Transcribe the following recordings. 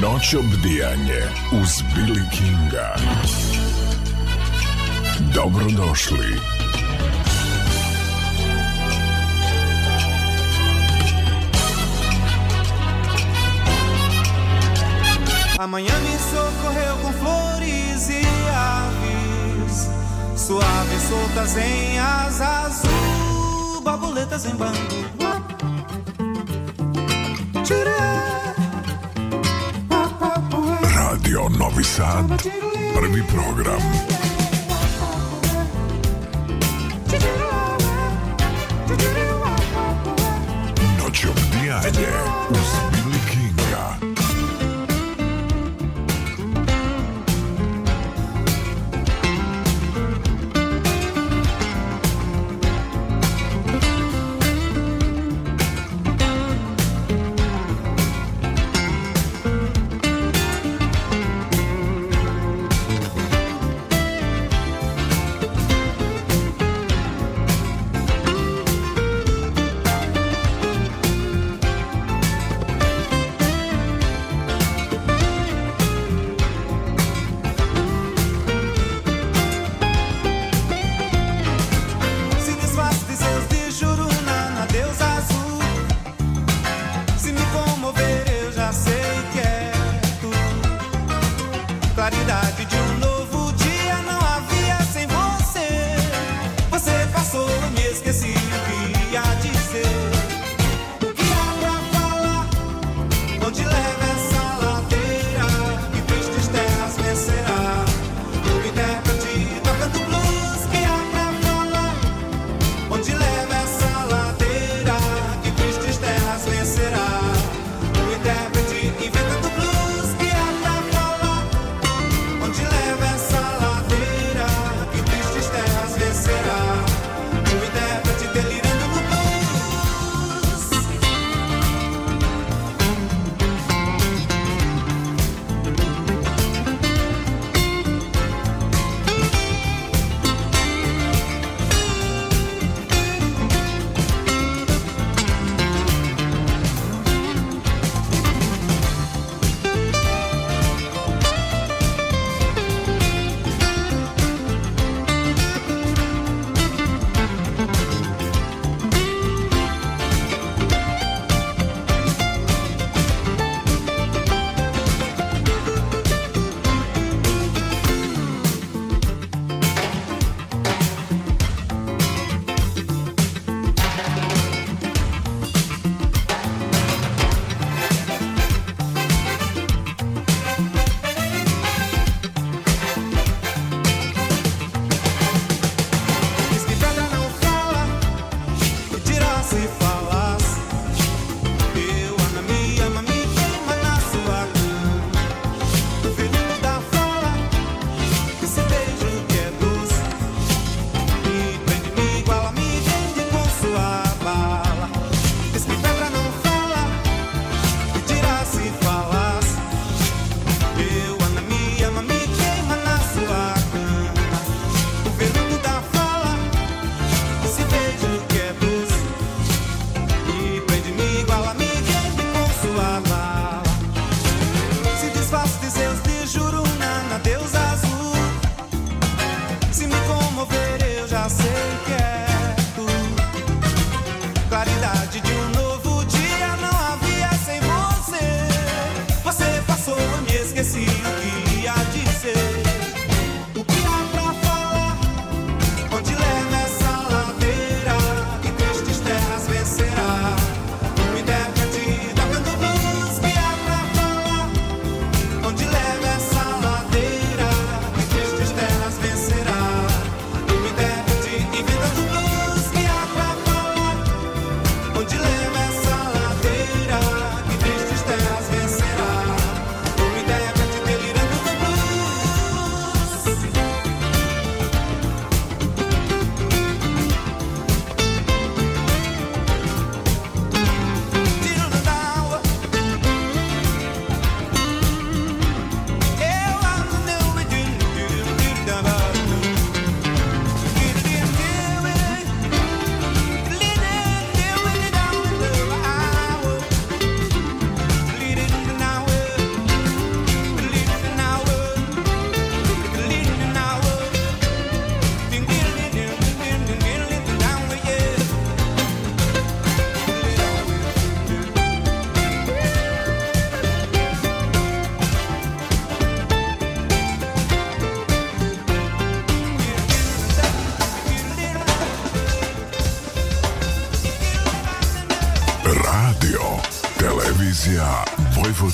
Noć obdijanje uz Billy Kinga. Dobrodošli. Amanhã me socorreu com flores e aves, suaves soltas em asas azul, borboletas em bando. Tirei Novi Sad, prvi program.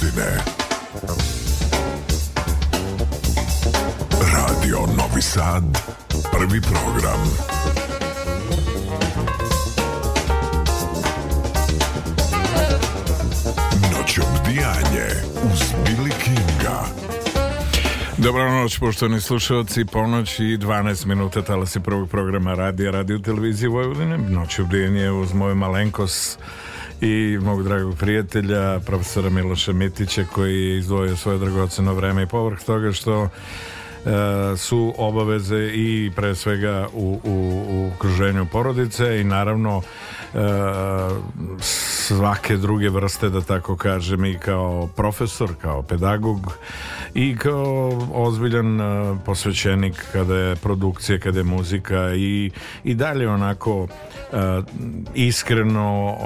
godine. Radio Novi Sad, prvi program. Noć obdijanje uz Billy Kinga. Dobra noć, poštovani slušalci, ponoć i 12 minuta se prvog programa radija, radio televizije Vojvodine. Noć obdijenje uz moju malenkost i mog dragog prijatelja, profesora Miloša Mitića, koji je izdvojio svoje dragoceno vreme i povrh toga što Uh, su obaveze i pre svega u, u, u okruženju porodice i naravno uh, svake druge vrste da tako kažem i kao profesor, kao pedagog i kao ozbiljan uh, posvećenik kada je produkcija, kada je muzika i, i dalje onako E, iskreno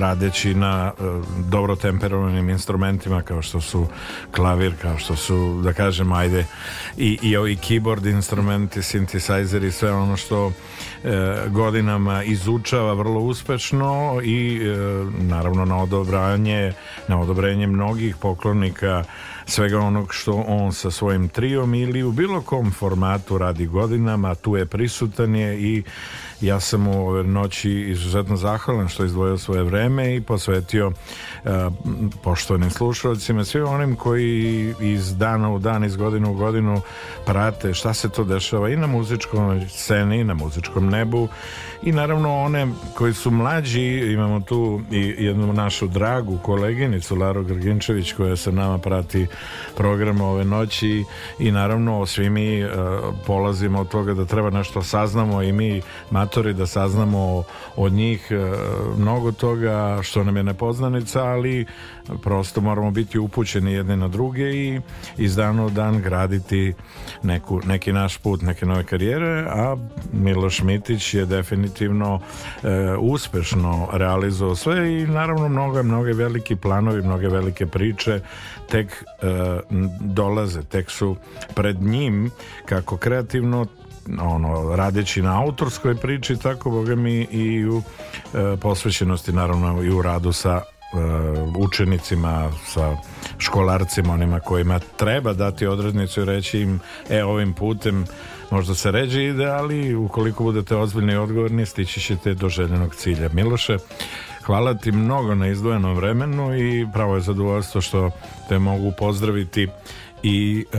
radeći na e, dobro temperovanim instrumentima kao što su klavir, kao što su da kažem ajde i, i ovi keyboard instrumenti, synthesizeri sve ono što e, godinama izučava vrlo uspešno i naravno na odobranje na odobrenje mnogih poklonika svega onog što on sa svojim triom ili u bilo kom formatu radi godinama, tu je prisutan je i ja sam mu ove noći izuzetno zahvalan što je izdvojio svoje vreme i posvetio uh, poštovanim slušalcima, svim onim koji iz dana u dan, iz godinu u godinu prate šta se to dešava i na muzičkom sceni, i na muzičkom nebu i naravno one koji su mlađi, imamo tu i jednu našu dragu koleginicu Laru Grginčević koja se nama prati program ove noći i naravno svi mi uh, polazimo od toga da treba nešto da saznamo i mi matori da saznamo od njih uh, mnogo toga što nam je nepoznanica, ali prosto moramo biti upućeni jedne na druge i iz dana u dan graditi neku, neki naš put, neke nove karijere, a Miloš Mitić je definitivno e, uspešno realizovao sve i naravno mnogo, mnoge veliki planovi, mnoge velike priče tek e, dolaze, tek su pred njim kako kreativno ono radeći na autorskoj priči tako boga mi i u e, posvećenosti naravno i u radu sa E, učenicima, sa školarcima, onima kojima treba dati odrednicu i reći im e ovim putem možda se ređe ide, ali ukoliko budete ozbiljni i odgovorni stići ćete do željenog cilja. Miloše, hvala ti mnogo na izdvojenom vremenu i pravo je zadovoljstvo što te mogu pozdraviti i e,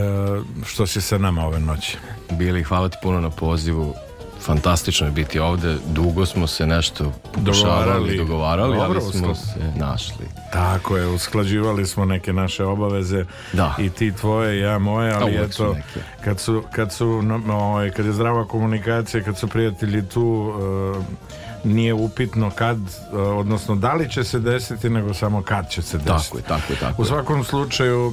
što si sa nama ove noći. Bili, hvala ti puno na pozivu fantastično je biti ovde. Dugo smo se nešto pokušavali, dogovarali, dogovarali Dobro, ali smo se našli. Tako je, usklađivali smo neke naše obaveze da. i ti tvoje, ja moje, ali da, eto, kad, su, kad, su, no, ovaj, kad je zdrava komunikacija, kad su prijatelji tu... Uh, nije upitno kad, e, odnosno da li će se desiti, nego samo kad će se desiti. Tako je, tako je, tako U svakom slučaju, e,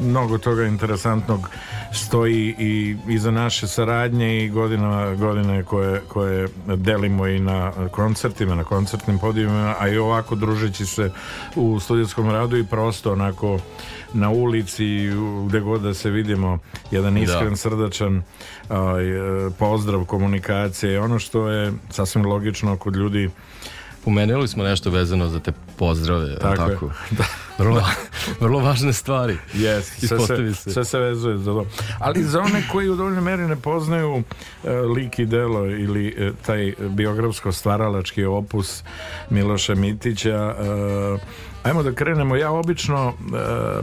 mnogo toga interesantnog stoji i iza naše saradnje i godina, godine koje, koje delimo i na koncertima, na koncertnim podijumima, a i ovako družeći se u studijskom radu i prosto onako na ulici gde god da se vidimo jedan da. iskren da. srdačan a, e, pozdrav komunikacije ono što je sasvim logično kod ljudi Pomenuli smo nešto vezano za te pozdrave, tako? tako? Da. Vrlo, vrlo važne stvari. Yes, sve se, se. Sve se vezuje za to. Ali za one koji u dovoljnoj meri ne poznaju e, lik i delo ili e, taj biografsko stvaralački opus Miloša Mitića, e, Ajmo da krenemo, ja obično e,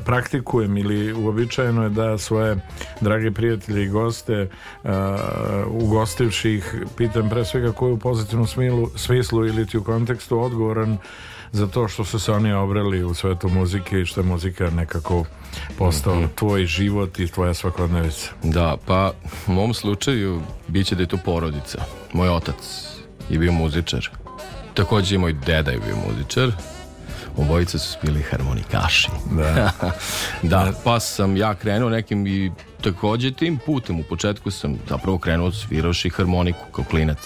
praktikujem ili uobičajeno je da svoje drage prijatelje i goste e, ugostivši ih pitam pre svega koju u pozitivnom smilu, smislu ili ti u kontekstu odgovoran za to što su se oni obrali u svetu muzike i što je muzika nekako postao mm -hmm. tvoj život i tvoja svakodnevica. Da, pa u mom slučaju biće da je to porodica. Moj otac je bio muzičar. Takođe i moj deda je bio muzičar obojica su bili harmonikaši. Da. da. da, pa sam ja krenuo nekim i takođe tim putem. U početku sam zapravo krenuo da sviraoši harmoniku kao klinac.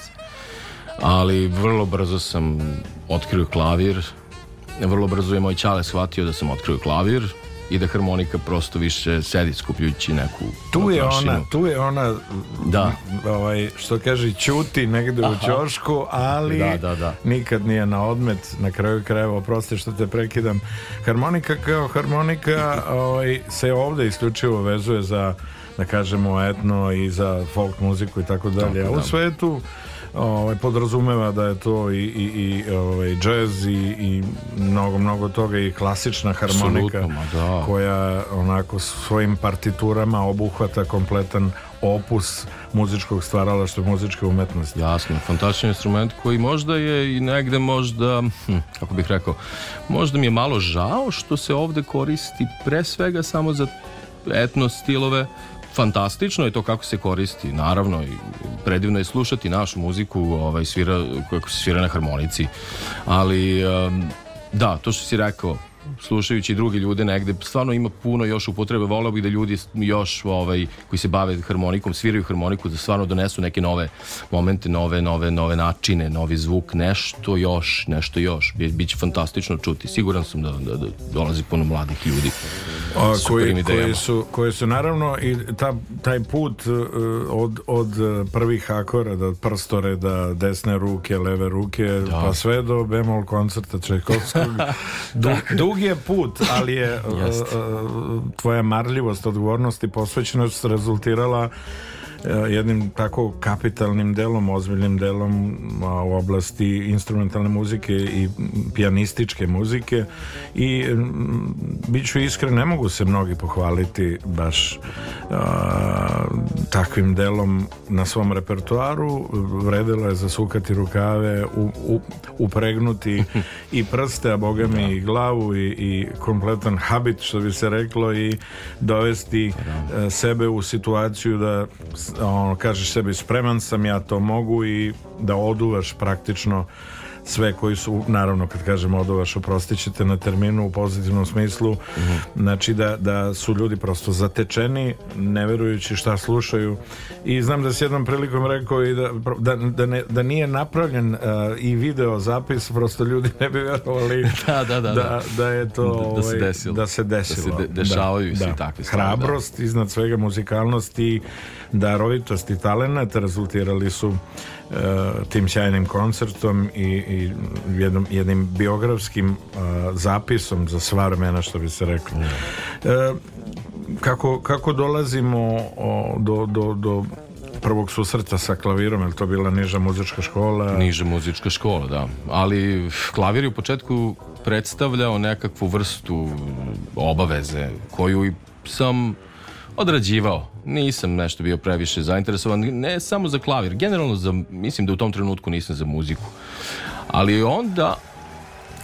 Ali vrlo brzo sam otkrio klavir. Vrlo brzo je moj čale shvatio da sam otkrio klavir i da harmonika prosto više sedi skupljujući neku tu je prašinu. ona tu je ona da ovaj što kaže ćuti negde Aha. u ćošku ali da, da, da. nikad nije na odmet na kraju krajeva oprosti što te prekidam harmonika kao harmonika ovaj se ovde isključivo vezuje za da kažemo etno i za folk muziku i tako dalje a u da. svetu ovaj, podrazumeva da je to i, i, i ovaj, džez i, i mnogo, mnogo toga i klasična harmonika da. koja onako svojim partiturama obuhvata kompletan opus muzičkog stvaralaštva muzičke umetnosti. Jasno, fantastičan instrument koji možda je i negde možda, hm, kako bih rekao, možda mi je malo žao što se ovde koristi pre svega samo za etno stilove fantastično je to kako se koristi, naravno i predivno je slušati našu muziku ovaj, svira, kako se svira na harmonici ali um, da, to što si rekao slušajući druge ljude negde, stvarno ima puno još upotrebe, volao bih da ljudi još ovaj, koji se bave harmonikom, sviraju harmoniku, da stvarno donesu neke nove momente, nove, nove, nove načine, novi zvuk, nešto još, nešto još. Biće fantastično čuti. Siguran sam da, da, da dolazi puno mladih ljudi. A, koji, koji, su, koji su naravno i ta, taj put e, od, od e, prvih akorada, od prstore da desne ruke, leve ruke, da. pa sve do bemol koncerta Čajkovskog. da. Dug, Dug je put, ali je e, e, tvoja marljivost, odgovornost i posvećenost rezultirala E, jednim tako kapitalnim delom, ozbiljnim delom u oblasti instrumentalne muzike i pianističke muzike i bit ću iskren, ne mogu se mnogi pohvaliti baš a, takvim delom na svom repertuaru vredilo je zasukati rukave u, u, upregnuti i prste, a boga mi da. i glavu i, i kompletan habit što bi se reklo i dovesti pa da. E, sebe u situaciju da on, kažeš sebi spreman sam, ja to mogu i da oduvaš praktično sve koji su, naravno kad kažem oduvaš oprostit ćete na terminu u pozitivnom smislu, mm -hmm. znači da, da su ljudi prosto zatečeni ne verujući šta slušaju i znam da si jednom prilikom rekao i da, da, da, ne, da nije napravljen uh, i video zapis, prosto ljudi ne bi vjerovali da, da, da, da, je to ovaj, da, se desilo, da se desilo. Da se de, dešavaju da, svi takvi Hrabrost iznad svega, muzikalnosti darovitost i talenat rezultirali su e, tim sjajnim koncertom i, i jednom, jednim biografskim e, zapisom za sva vremena što bi se reklo. Mm. E, kako, kako dolazimo o, do, do, do prvog susreta sa klavirom, je li to bila niža muzička škola? Niža muzička škola, da. Ali klavir je u početku predstavljao nekakvu vrstu obaveze koju sam odrađivao. Nisam nešto bio previše zainteresovan, ne samo za klavir, generalno za, mislim da u tom trenutku nisam za muziku. Ali onda,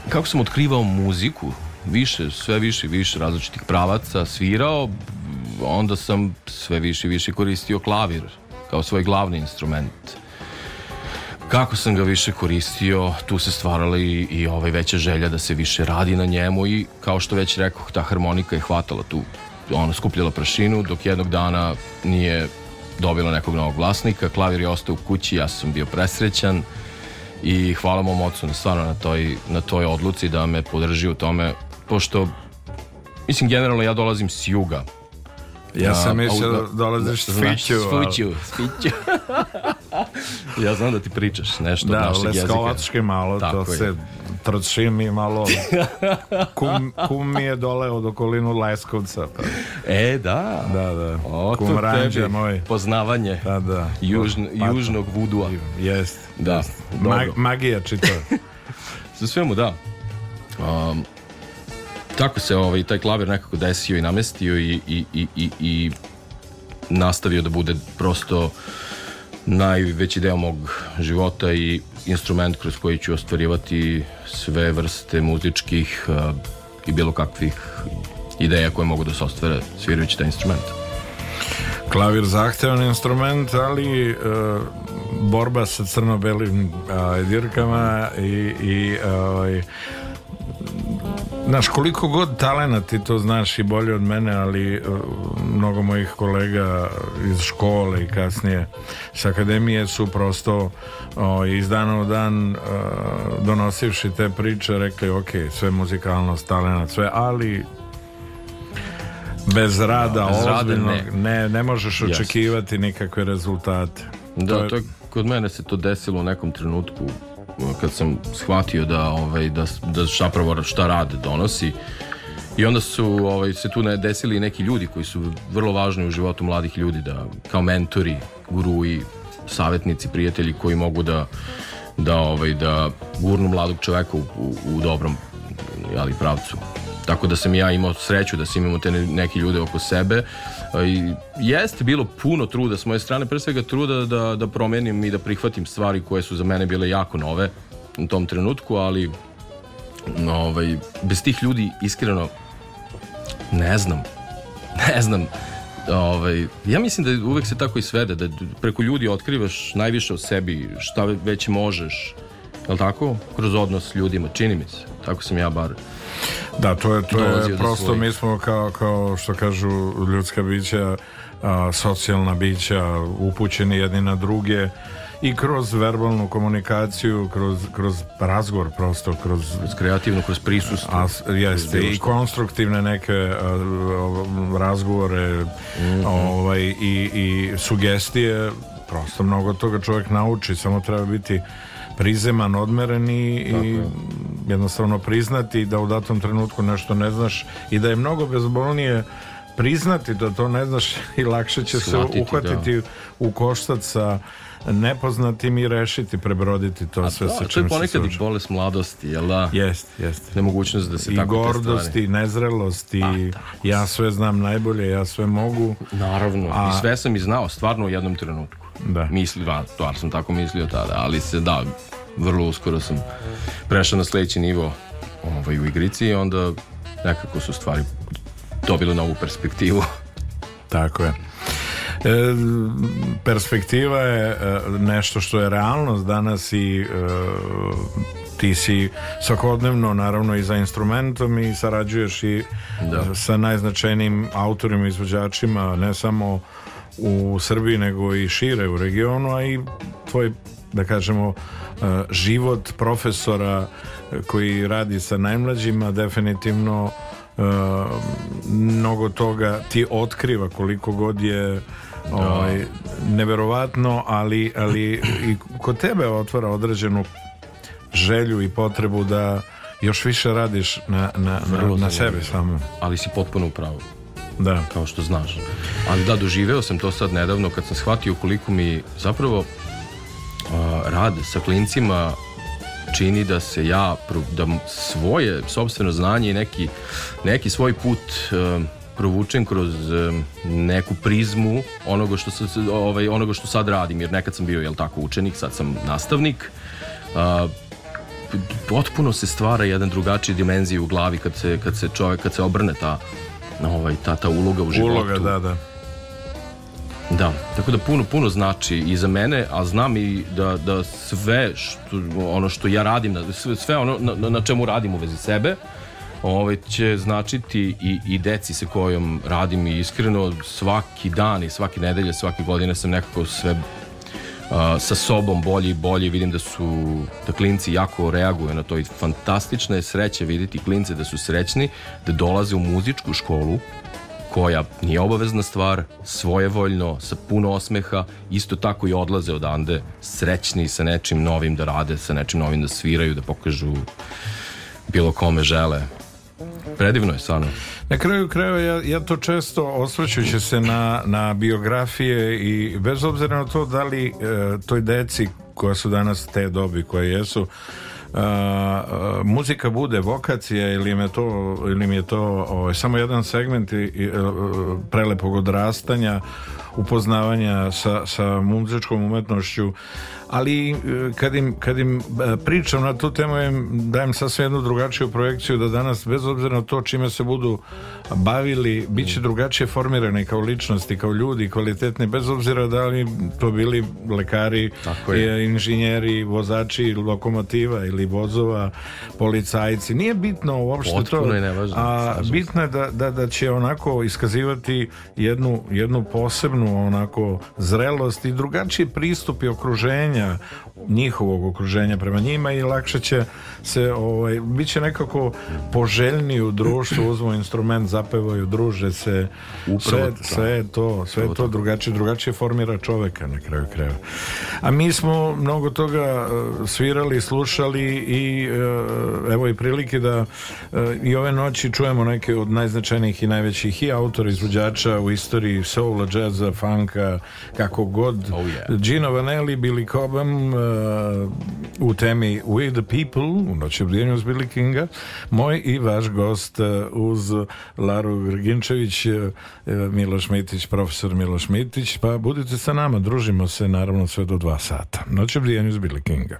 kako sam otkrivao muziku, više, sve više i više različitih pravaca svirao, onda sam sve više i više koristio klavir kao svoj glavni instrument. Kako sam ga više koristio, tu se stvarala i, i ovaj veća želja da se više radi na njemu i kao što već rekoh, ta harmonika je hvatala tu ono, skupljala prašinu, dok jednog dana nije dobila nekog novog vlasnika, klavir je ostao u kući, ja sam bio presrećan i hvala mom ocu stvarno na toj, na toj odluci da me podrži u tome, pošto mislim generalno ja dolazim s juga, Ja sam mislio da dolaziš s da, Fiću. S Fiću, ja znam da ti pričaš nešto da, od našeg jezika. Da, leskovački malo, Tako to je. se trčim i malo kum, kum mi je dole od okolinu Leskovca. Pa. E, da. Da, da. O, kum ranđe moj. poznavanje da, da. Južn, pa, južnog vudua. Jest. Da, jest. Mag, magija čito. Sa svemu, da. Um, tako se ovaj, taj klavir nekako desio i namestio i, i, i, i, i nastavio da bude prosto najveći deo mog života i instrument kroz koji ću ostvarivati sve vrste muzičkih uh, i bilo kakvih ideja koje mogu da se ostvare svirajući taj instrument. Klavir zahtevan instrument, ali uh, borba sa crno-belim uh, dirkama i, i uh, Znaš, koliko god talena ti to znaš i bolje od mene, ali e, mnogo mojih kolega iz škole i kasnije s akademije su prosto o, iz dana u dan o, e, donosivši te priče rekli ok, sve muzikalnost, talena, sve, ali bez rada, bez ozbiljnog, rada ne. ne. ne, možeš očekivati Jasne. nikakve rezultate. Da, to je... to je, kod mene se to desilo u nekom trenutku kad sam shvatio da, ovaj, da, da zapravo šta rad donosi i onda su ovaj, se tu desili neki ljudi koji su vrlo važni u životu mladih ljudi da kao mentori, guruji, savetnici, prijatelji koji mogu da da ovaj da gurnu mladog čoveka u, u, u dobrom ali pravcu. Tako da sam ja imao sreću da sam imao te neke ljude oko sebe. E, I jeste bilo puno truda s moje strane, pre svega truda da, da promenim i da prihvatim stvari koje su za mene bile jako nove u tom trenutku, ali ovaj, bez tih ljudi iskreno ne znam. Ne znam. Ovaj, ja mislim da uvek se tako i svede, da preko ljudi otkrivaš najviše o sebi, šta već možeš, je li tako? Kroz odnos s ljudima, čini mi se. Tako sam ja bar. Da, to je, to je prosto, mi smo kao, kao što kažu ljudska bića, a, socijalna bića, upućeni jedni na druge i kroz verbalnu komunikaciju, kroz, kroz razgovor prosto, kroz... kroz kreativno, kroz prisustvo. A, jeste, kroz i konstruktivne neke a, razgovore mm -hmm. ovaj, i, i sugestije, prosto mnogo toga čovjek nauči, samo treba biti prizeman, odmeren i, i jednostavno priznati da u datom trenutku nešto ne znaš i da je mnogo bezbolnije priznati da to ne znaš i lakše će Slatiti, se uhvatiti da. u koštac sa nepoznatim i rešiti, prebroditi to A sve da, sa čim To je ponekad i bolest mladosti, jel da? Jest, jest. Nemogućnost da se I tako gordost, i nezrelost, i A, pa, ja sve znam najbolje, ja sve mogu. Naravno, A... i sve sam i znao, stvarno u jednom trenutku. Da. Misli, va, stvar sam tako mislio tada, ali se da, vrlo uskoro sam prešao na sledeći nivo ovaj, u igrici i onda nekako su stvari dobile novu perspektivu. Tako je. E, perspektiva je e, nešto što je realnost danas i e, ti si svakodnevno naravno i za instrumentom i sarađuješ i da. sa najznačajnim autorima i izvođačima ne samo u Srbiji nego i šire u regionu, a i tvoj da kažemo e, život profesora e, koji radi sa najmlađima definitivno e, mnogo toga ti otkriva koliko god je da. ovaj, neverovatno ali, ali i kod tebe otvara određenu želju i potrebu da još više radiš na, na, na, na sebe samo ali si potpuno u pravu da. kao što znaš. Ali da, doživeo sam to sad nedavno kad sam shvatio koliko mi zapravo uh, rad sa klincima čini da se ja, da svoje sobstveno znanje i neki, neki svoj put uh, e, provučen kroz e, neku prizmu onoga što, se, ovaj, onoga što sad radim, jer nekad sam bio, jel tako, učenik, sad sam nastavnik. A, potpuno se stvara jedan drugačiji dimenzija u glavi kad se, kad se čovjek, kad se obrne ta ovaj, ta, ta uloga u životu. Uloga, da, da. Da, tako da puno, puno znači i za mene, a znam i da, da sve što, ono što ja radim, da sve, sve ono na, na čemu radim u vezi sebe, ovaj, će značiti i, i deci sa kojom radim i iskreno svaki dan i svake nedelje, svake godine sam nekako sve sa sobom bolji i bolji. Vidim da su da klinci jako reaguju na to i fantastična je sreća videti klince da su srećni, da dolaze u muzičku školu koja nije obavezna stvar, svojevoljno, sa puno osmeha, isto tako i odlaze odande srećni sa nečim novim da rade, sa nečim novim da sviraju, da pokažu bilo kome žele predivno je stvarno. Na kraju krajeva ja, ja to često osvrćući se na, na biografije i bez obzira na to da li e, toj deci koja su danas te dobi koje jesu a, e, a, e, muzika bude vokacija ili mi je to, ili mi je to o, ovaj, samo jedan segment i, i, e, prelepog odrastanja upoznavanja sa, sa muzičkom umetnošću ali e, kad im, kad im e, pričam na tu temu im dajem sasvim jednu drugačiju projekciju da danas bez obzira na to čime se budu bavili bit će drugačije formirani kao ličnosti, kao ljudi kvalitetni bez obzira da li to bili lekari, e, inženjeri, vozači lokomotiva ili vozova, policajci. Nije bitno uopšte Otpuno to. Nevažno, a bitno je da, da, da će onako iskazivati jednu, jednu posebnu onako zrelost i drugačiji pristup i okruženje Yeah. njihovog okruženja prema njima i lakše će se, ovaj, bit će nekako poželjniji u društvu, uzmu instrument, zapevaju, druže se, Upravo, sve, sve to, sve to, drugačije, drugačije formira čoveka na kraju krajeva. A mi smo mnogo toga e, svirali, slušali i e, evo i prilike da e, i ove noći čujemo neke od najznačajnijih i najvećih i autora, izvođača u istoriji soula, džaza, funka, kako god. Oh, yeah. Gino Vanelli, Billy Cobham, u temi We the People u noći obdijenju s Billy Kinga moj i vaš gost e, uz Laru Grginčević e, e, Miloš Mitić, profesor Miloš Mitić pa budite sa nama, družimo se naravno sve do dva sata. Noć obdijenju s Billy Kinga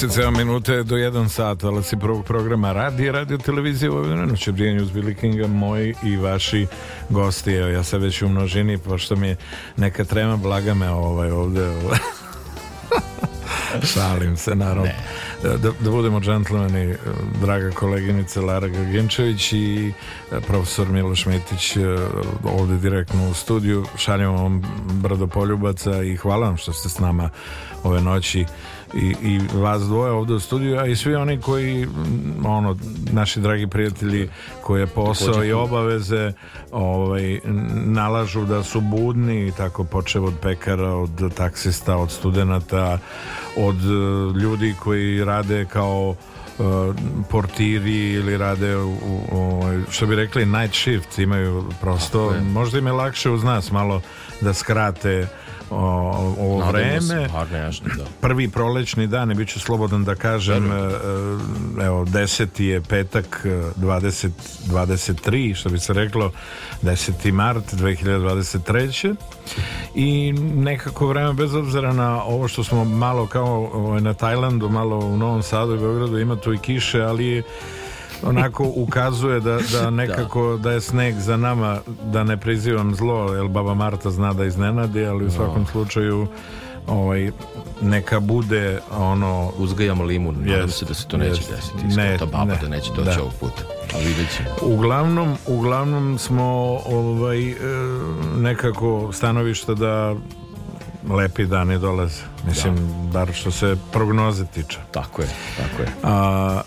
37 minuta do 1 sat, ali si prvog programa radi, radio televizije Vojvodina, će brijanju uz Billy Kinga, moji i vaši gosti, evo ja sam već u množini, pošto mi neka trema, blaga me ovaj, ovde, ovaj. šalim se, naravno. Ne. Da, da, da budemo džentlmeni, draga koleginica Lara Gaginčević i e, profesor Miloš Mitić e, ovde direktno u studiju. Šaljamo vam poljubaca i hvala vam što ste s nama ove noći i, i vas dvoje ovdje u studiju, a i svi oni koji, mm, ono, naši dragi prijatelji koje posao i obaveze ovaj, nalažu da su budni i tako počeo od pekara, od taksista, od studenata, od e, ljudi koji rade kao e, portiri ili rade u, u, ovaj, što bi rekli night shift imaju prosto, možda im je lakše uz nas malo da skrate o, ovo vreme. Se, da. Prvi prolećni dan i bit ću slobodan da kažem e, e, evo, deseti je petak 20, e, 23, što bi se reklo 10. mart 2023. I nekako vreme, bez obzira na ovo što smo malo kao ovaj, na Tajlandu, malo u Novom Sadu i Beogradu, ima tu i kiše, ali je onako ukazuje da, da nekako da. da. je sneg za nama da ne prizivam zlo jer baba Marta zna da iznenadi ali u da. svakom slučaju ovaj, neka bude ono uzgajamo limun yes, nadam se da se to neće yes, desiti ne, ta baba ne, da neće doći da. ovog puta ali vidjet ćemo. Uglavnom, uglavnom smo ovaj, e, nekako stanovišta da lepi dani dolaze. Mislim, da. bar što se prognoze tiče. Tako je, tako je. A,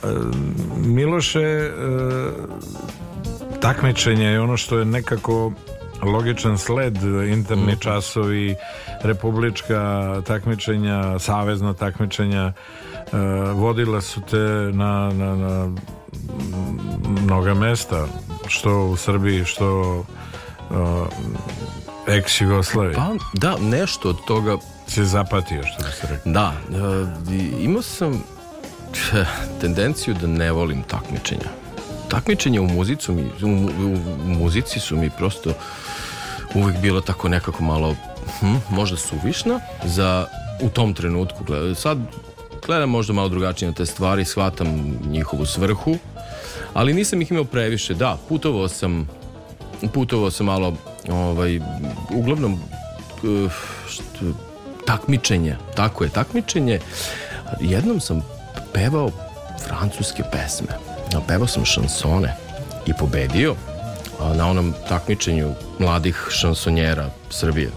Miloše, e, takmičenje je ono što je nekako logičan sled interni mm. časovi republička takmičenja savezna takmičenja eh, vodila su te na, na, na mnoga mesta što u Srbiji što e, Ex Jugoslavije. Pa, da, nešto od toga. Se zapatio, što bi se rekao. Da, e, imao sam tendenciju da ne volim takmičenja. Takmičenja u muzicu mi, u, u, u muzici su mi prosto uvek bilo tako nekako malo hm, možda suvišna za u tom trenutku. Sad gledam možda malo drugačije na te stvari, shvatam njihovu svrhu, ali nisam ih imao previše. Da, putovao sam putovao sam malo ovaj, uglavnom eh, što, takmičenje, tako je, takmičenje. Jednom sam pevao francuske pesme. Pevao sam šansone i pobedio na onom takmičenju mladih šansonjera Srbije.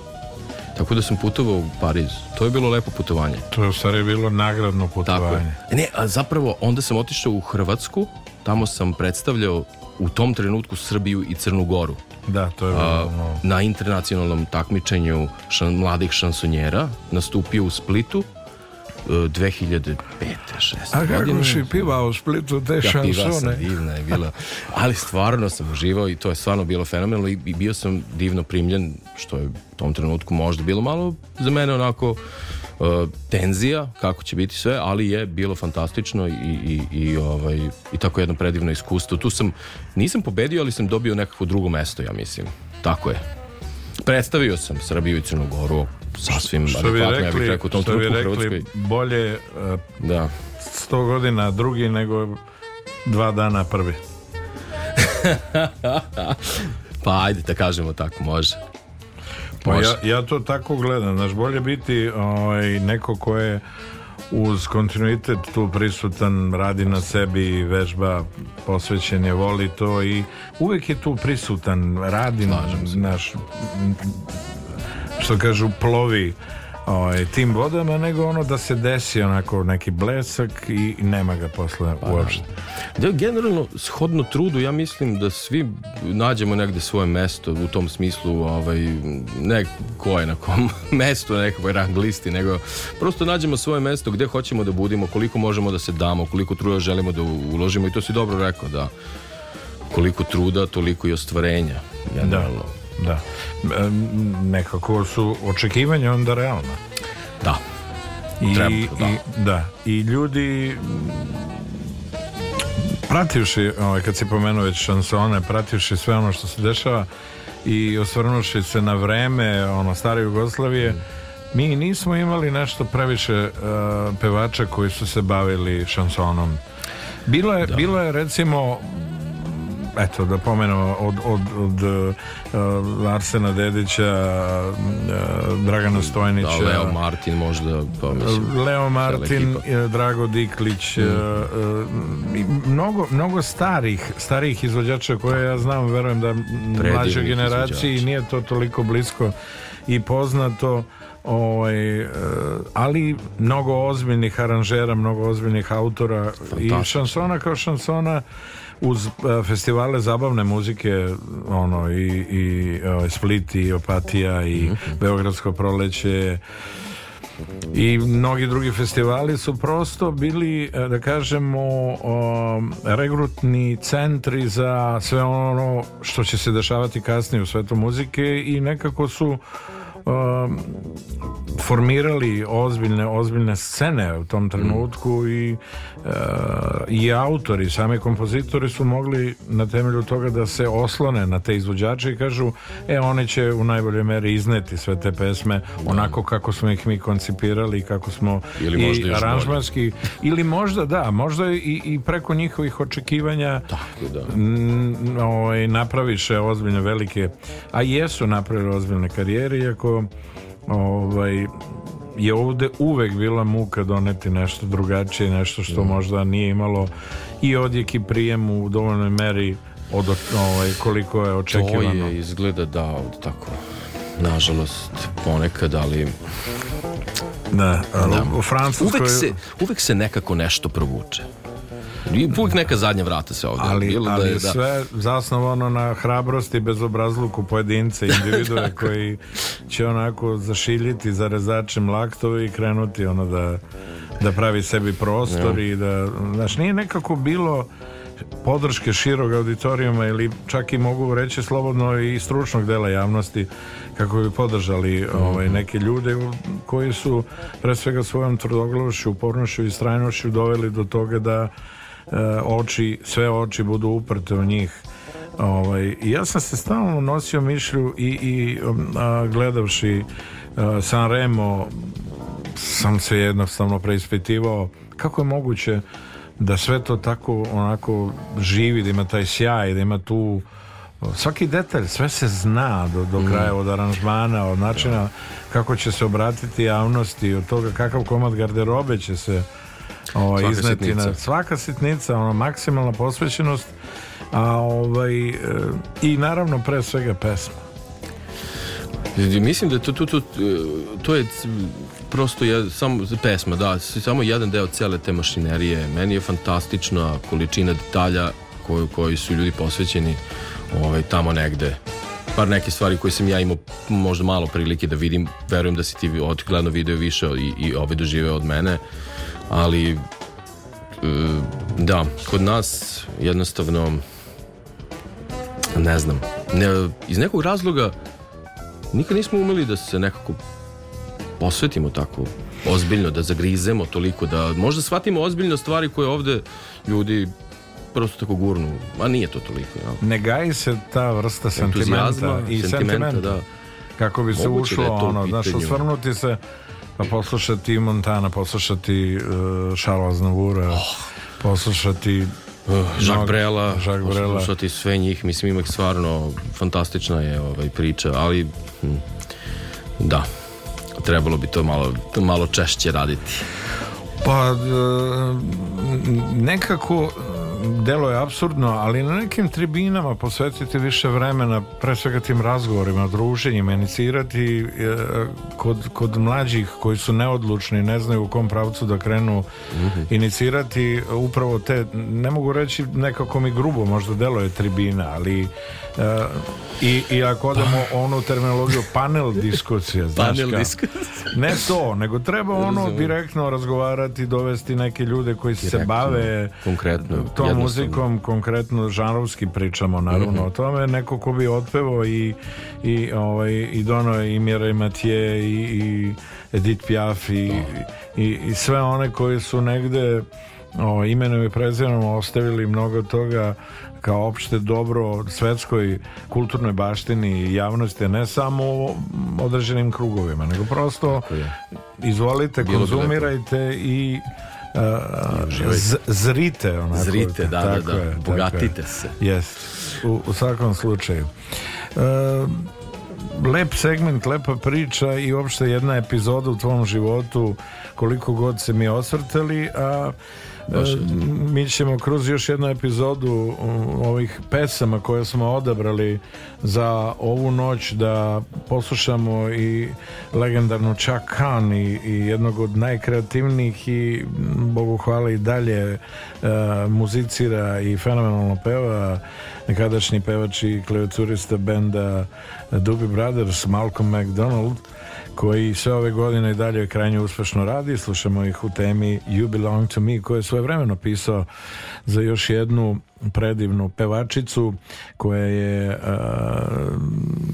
Tako da sam putovao u Pariz. To je bilo lepo putovanje. To je u stvari bilo nagradno putovanje. Tako je. Ne, a zapravo onda sam otišao u Hrvatsku, tamo sam predstavljao u tom trenutku Srbiju i Crnu Goru. Da, to je a, na internacionalnom takmičenju šan, mladih šansonjera nastupio u Splitu 2005. E, 6. A kako godine. si pivao u Splitu te ja, šansone? divna je bila. Ali stvarno sam uživao i to je stvarno bilo fenomenalno i bio sam divno primljen, što je u tom trenutku možda bilo malo za mene onako E, tenzija kako će biti sve, ali je bilo fantastično i, i, i, ovaj, i tako jedno predivno iskustvo. Tu sam, nisam pobedio, ali sam dobio nekako drugo mesto, ja mislim. Tako je. Predstavio sam Srbiju i Crnu Goru sasvim što bi rekli, ja bih rekao, tom što bi rekli bolje uh, da. 100 godina drugi nego dva dana prvi. pa ajde da kažemo tako, može. Pa ja, ja to tako gledam, znaš, bolje biti ovaj, neko ko je uz kontinuitet tu prisutan radi na sebi vežba posvećen je, voli to i uvek je tu prisutan radi naš što kažu plovi ovaj, tim vodama, nego ono da se desi onako neki blesak i nema ga posle pa, uopšte. Da. da, generalno, shodno trudu, ja mislim da svi nađemo negde svoje mesto u tom smislu, ovaj, ne ko je na kom mestu, nekakvoj rang listi, nego prosto nađemo svoje mesto gde hoćemo da budimo, koliko možemo da se damo, koliko truda želimo da uložimo i to si dobro rekao, da koliko truda, toliko i ostvarenja. Da. Generalno. Da. Da. E, nekako su očekivanja onda realna. Da. I, Treba, da. I, da. I ljudi prativši, ovaj, kad si pomenuo već šansone, prativši sve ono što se dešava i osvrnuši se na vreme ono, stare Jugoslavije, mi nismo imali nešto previše uh, pevača koji su se bavili šansonom. Bilo je, da. bilo je recimo eto, da pomenemo od, od, od uh, Arsena Dedića, uh, Dragana da, Stojnića. Da, Leo Martin možda. Pa, mislim, Leo Martin, e, Drago Diklić, mm. uh, mnogo, mnogo starih, starih izvođača koje ja znam, verujem da mlađoj generaciji izvođača. nije to toliko blisko i poznato ovaj, ali mnogo ozbiljnih aranžera, mnogo ozbiljnih autora Fantastic. i šansona kao šansona uz e, festivale zabavne muzike ono i, i e, Split i Opatija i mhm. Beogradsko proleće i mnogi drugi festivali su prosto bili e, da kažemo regrutni centri za sve ono što će se dešavati kasnije u svetu muzike i nekako su um, formirali ozbiljne ozbiljne scene u tom trenutku mm. i uh, i autori, sami kompozitori su mogli na temelju toga da se oslone na te izvođače i kažu e oni će u najboljoj meri izneti sve te pesme da. onako kako smo ih mi koncipirali kako smo ili i aranžmanski ili možda da, možda i, i preko njihovih očekivanja Tako, da. N, ovaj, napraviše ozbiljne velike, a jesu napravili ozbiljne karijere iako nekako ovaj, je ovde uvek bila muka doneti nešto drugačije, nešto što mm. možda nije imalo i odjek i prijem u dovoljnoj meri od ovaj, koliko je očekivano. To je izgleda da od tako nažalost ponekad, ali da, da. u Francuskoj uvek se, uvek se nekako nešto provuče I uvijek neka zadnja vrata se ovdje. Ali, Bilo da ali da je, sve zasnovano na hrabrosti bez obrazluku pojedince, individue koji će onako zašiljiti za rezačem laktovi i krenuti ono da, da pravi sebi prostor ja. i da, znaš, nije nekako bilo podrške širog auditorijuma ili čak i mogu reći slobodno i stručnog dela javnosti kako bi podržali mhm. ovaj, neke ljude koji su pre svega svojom tvrdoglavošću, upornošću i strajnošću doveli do toga da E, oči, sve oči budu uprte u njih. Ovaj, ja sam se stalno nosio mišlju i, i um, a, gledavši a, e, San Remo sam se jednostavno preispitivao kako je moguće da sve to tako onako živi, da ima taj sjaj, da ima tu svaki detalj, sve se zna do, do mm. kraja od aranžmana, od načina da. kako će se obratiti javnosti, od toga kakav komad garderobe će se Ovo, svaka izneti sitnica. Na, svaka sitnica, ono, maksimalna posvećenost, a ovaj, e, i naravno pre svega pesma. Mislim da to, to, to, e, to je prosto je samo pesma, da, samo jedan deo cele te mašinerije. Meni je fantastična količina detalja koju, koji su ljudi posvećeni ovaj, tamo negde. Par neke stvari koje sam ja imao možda malo prilike da vidim, verujem da si ti otkladno video više i, i ove ovaj dožive od mene ali e, da, kod nas jednostavno ne znam, ne, iz nekog razloga nikad nismo umeli da se nekako posvetimo tako ozbiljno, da zagrizemo toliko, da možda shvatimo ozbiljno stvari koje ovde ljudi prosto tako gurnu, a nije to toliko. Ja. Ne gaji se ta vrsta sentimenta i sentimenta, da. kako bi se Moguće da ušlo, ono, znaš, osvrnuti se da poslušati Montana, poslušati uh, e, Šarla Znavura, oh. poslušati Žak e, Jacques Brela, Žak Brela. Poslušati sve njih, mislim ima stvarno fantastična je ovaj priča, ali hm, da, trebalo bi to malo, malo češće raditi. Pa e, nekako delo je absurdno, ali na nekim tribinama posvetiti više vremena, pre svega tim razgovorima, druženjima, inicirati e, kod, kod mlađih koji su neodlučni, ne znaju u kom pravcu da krenu, mm -hmm. inicirati upravo te, ne mogu reći nekako mi grubo, možda delo je tribina, ali e, i, i ako odemo pa. onu terminologiju panel diskusija, panel diskusija. ne to, nego treba ono direktno razgovarati, dovesti neke ljude koji direktno, se bave konkretno, tom Tom muzikom konkretno žanrovski pričamo naravno mm -hmm. o tome, neko ko bi otpevao i i ovaj i dono i Mira i Matije i, i Edith Piaf i, da. i, i sve one koji su negde o, imenom i prezimenom ostavili mnogo toga kao opšte dobro svetskoj kulturnoj baštini i javnosti, ne samo određenim krugovima, nego prosto izvolite, konzumirajte i Z, zrite onako. Zrite, da, da, da. Je, Bogatite se. Jest. U, u svakom slučaju. E, lep segment, lepa priča i uopšte jedna epizoda u tvom životu koliko god se mi osvrtali, a E, mi ćemo kroz još jednu epizodu ovih pesama koje smo odabrali za ovu noć da poslušamo i legendarnu Chuck Khan i, i jednog od najkreativnijih i Bogu hvala i dalje e, muzicira i fenomenalno peva nekadašnji pevač i klavijaturista benda Doobie Brothers Malcolm McDonald koji sve ove godine i dalje krajnje uspešno radi. Slušamo ih u temi You Belong to Me koje je svoje vremeno pisao za još jednu predivnu pevačicu koja je uh,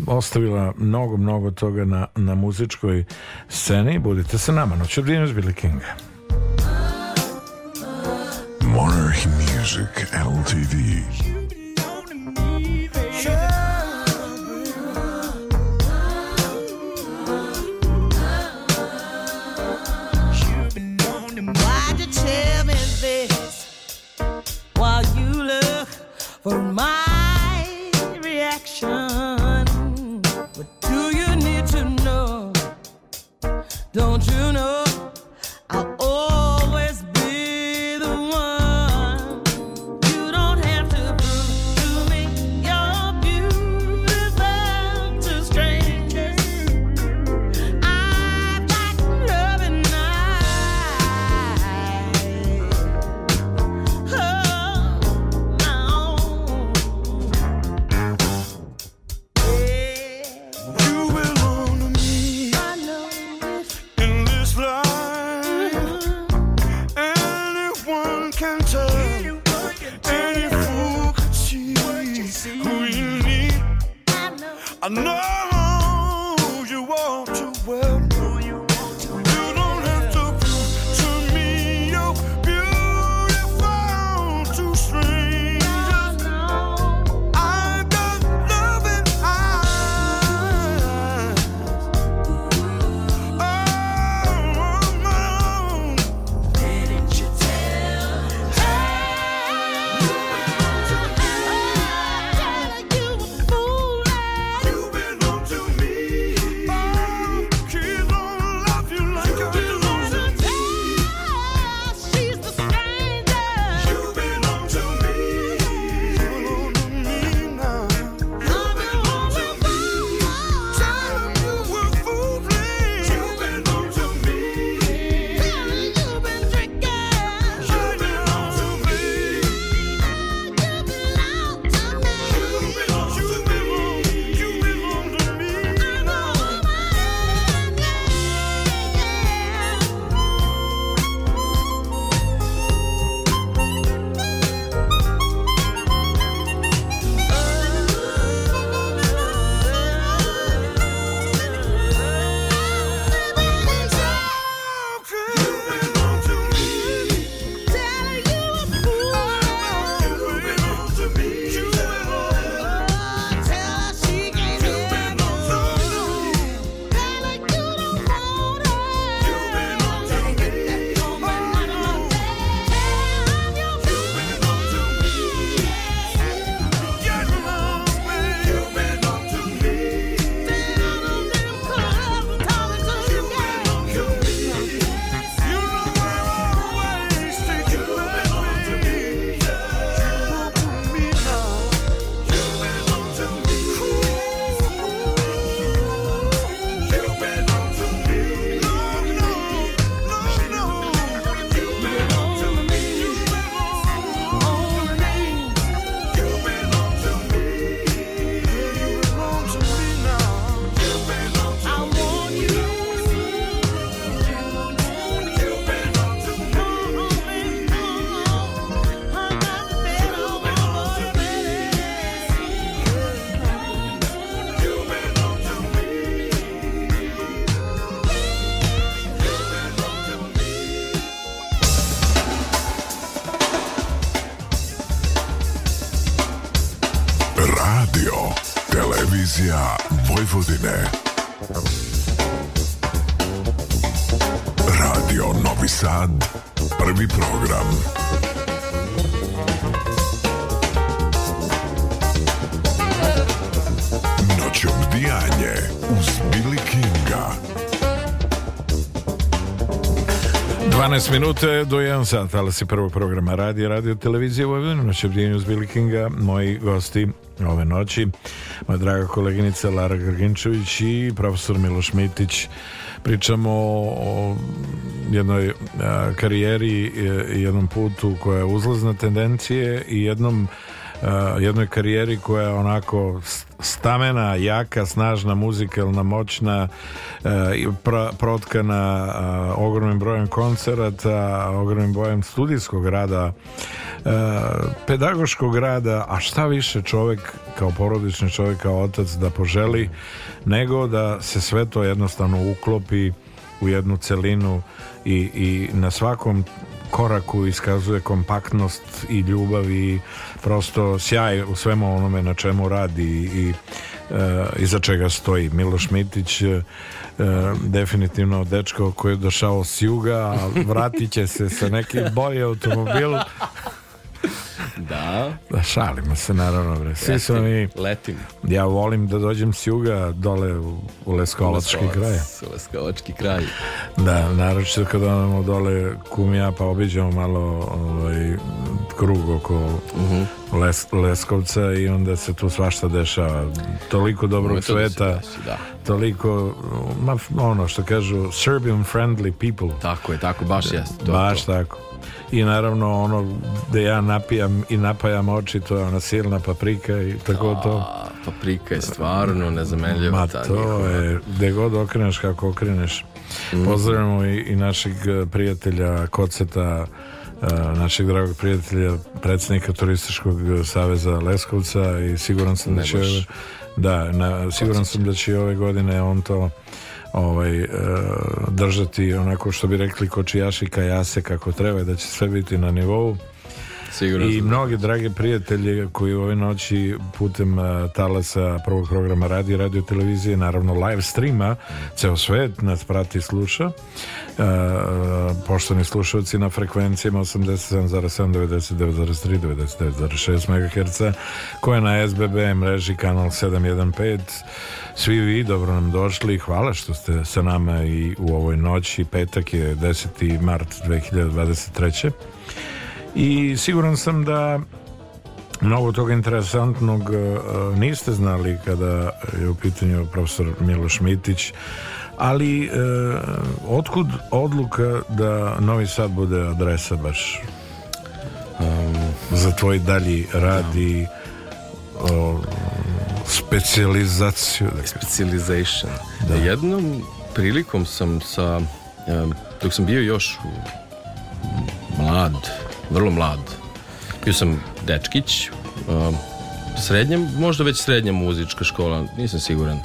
ostavila mnogo, mnogo toga na, na muzičkoj sceni. Budite sa nama. Noć od Billy Kinga. Monarch Music LTV 12 minute do 1 sat, ali se prvog programa radi, radio televizije Vojvodina, noć obdjenju Bilkinga, moji gosti ove noći, moja draga koleginica Lara Grginčević i profesor Miloš Mitić. Pričamo o jednoj a, karijeri, e, jednom putu koja je uzlazna tendencije i jednom a, jednoj karijeri koja je onako stamena, jaka, snažna, muzikalna, moćna E, pra, protkana ogromnim brojem koncerata, ogromnim brojem studijskog rada, e, pedagoškog rada, a šta više čovek kao porodični čovek, kao otac da poželi, nego da se sve to jednostavno uklopi u jednu celinu i, i na svakom koraku iskazuje kompaktnost i ljubav i prosto sjaj u svemu onome na čemu radi i Eh, iza čega stoji Miloš Mitić eh, eh, definitivno dečko koji je došao s juga a vratit će se sa nekim bolje automobilu Da. da šalimo se, naravno. Bre. Svi smo mi... Letim. Ja volim da dođem s juga dole u, u Leskovački kraj. U Leskovački kraj. Da, naravno kad odamo dole kumija pa obiđemo malo ovaj, krug oko uh mhm. -huh. Les, Leskovca i onda se tu svašta dešava. Toliko dobrog Ume, da sveta, da si, da. toliko, ma, ono što kažu, Serbian friendly people. Tako je, tako, baš jeste. Baš to. tako i naravno ono da ja napijam i napajam oči to je ona silna paprika i tako A, to paprika je stvarno nezamenljiva ma ta to njihova. je gde god okreneš kako okreneš mm. pozdravimo i, i našeg e, prijatelja Koceta e, našeg dragog prijatelja predsjednika turističkog saveza Leskovca i siguran sam da će da na, siguran sam da će ove godine on to ovaj, e, držati onako što bi rekli kočijaši kajase kako treba da će sve biti na nivou Sigurno I mnoge drage prijatelje koji ove noći putem uh, talasa prvog programa radi, radio televizije, naravno live streama, ceo svet nas prati i sluša. Uh, poštovani slušalci na frekvencijama 87,7, 99,3, 99,6 MHz, koja na SBB mreži kanal 715. Svi vi dobro nam došli, hvala što ste sa nama i u ovoj noći. Petak je 10. mart 2023 i siguran sam da mnogo toga interesantnog e, e, niste znali kada je u pitanju profesor Miloš Mitić ali e, otkud odluka da Novi Sad bude adresa baš um, za tvoj dalji rad um. i specializaciju dakle. specialization da. jednom prilikom sam sa dok sam bio još mlad vrlo mlad. Bio sam dečkić, uh, srednjem, možda već srednja muzička škola, nisam siguran.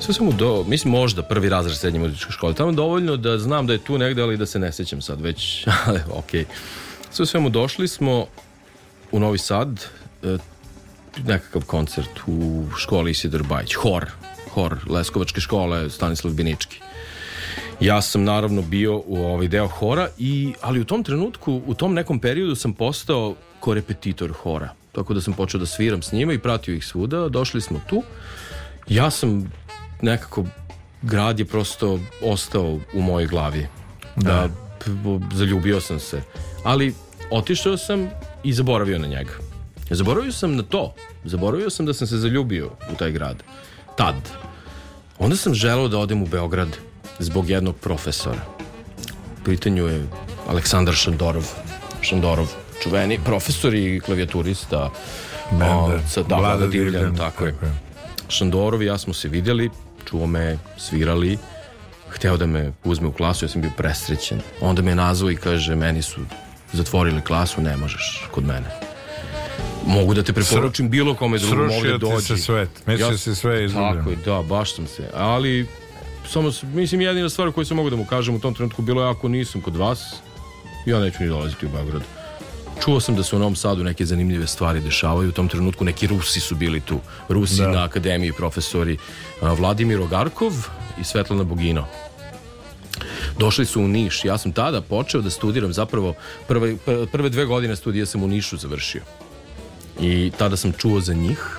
Sve sam mu do, mislim možda prvi razred srednje muzičke škole, tamo dovoljno da znam da je tu negde, ali da se ne sećam sad već, ali okej. Okay. Sve svemu došli smo u Novi Sad, uh, nekakav koncert u školi Isidor Bajić, hor, hor Leskovačke škole Stanislav Binički ja sam naravno bio u ovaj deo hora i ali u tom trenutku u tom nekom periodu sam postao korepetitor hora tako da sam počeo da sviram s njima i pratio ih svuda došli smo tu ja sam nekako grad je prosto ostao u mojoj glavi da, da zaljubio sam se ali otišao sam i zaboravio na njega zaboravio sam na to zaboravio sam da sam se zaljubio u taj grad tad onda sam želeo da odem u Beograd zbog jednog profesora. U pitanju je Aleksandar Šandorov, Šandorov čuveni profesor i klavijaturista Bende, sa da, Divljan, tako je. Šandorov i ja smo se videli, čuo me, svirali, hteo da me uzme u klasu, ja sam bio presrećen. Onda me nazvao i kaže, meni su zatvorili klasu, ne možeš kod mene. Mogu da te preporučim bilo kome drugom ovdje dođi. Srušio ti se svet, mislio ja, si sve izgubljeno. Tako je, da, baš sam se. Ali samo, mislim, jedina stvar koju se mogu da mu kažem u tom trenutku bilo je ako nisam kod vas, ja neću ni dolaziti u Beograd. Čuo sam da se u Novom Sadu neke zanimljive stvari dešavaju u tom trenutku, neki Rusi su bili tu. Rusi da. na akademiji, profesori Vladimir Ogarkov i Svetlana Bogino. Došli su u Niš. Ja sam tada počeo da studiram zapravo prve, prve dve godine studija sam u Nišu završio. I tada sam čuo za njih.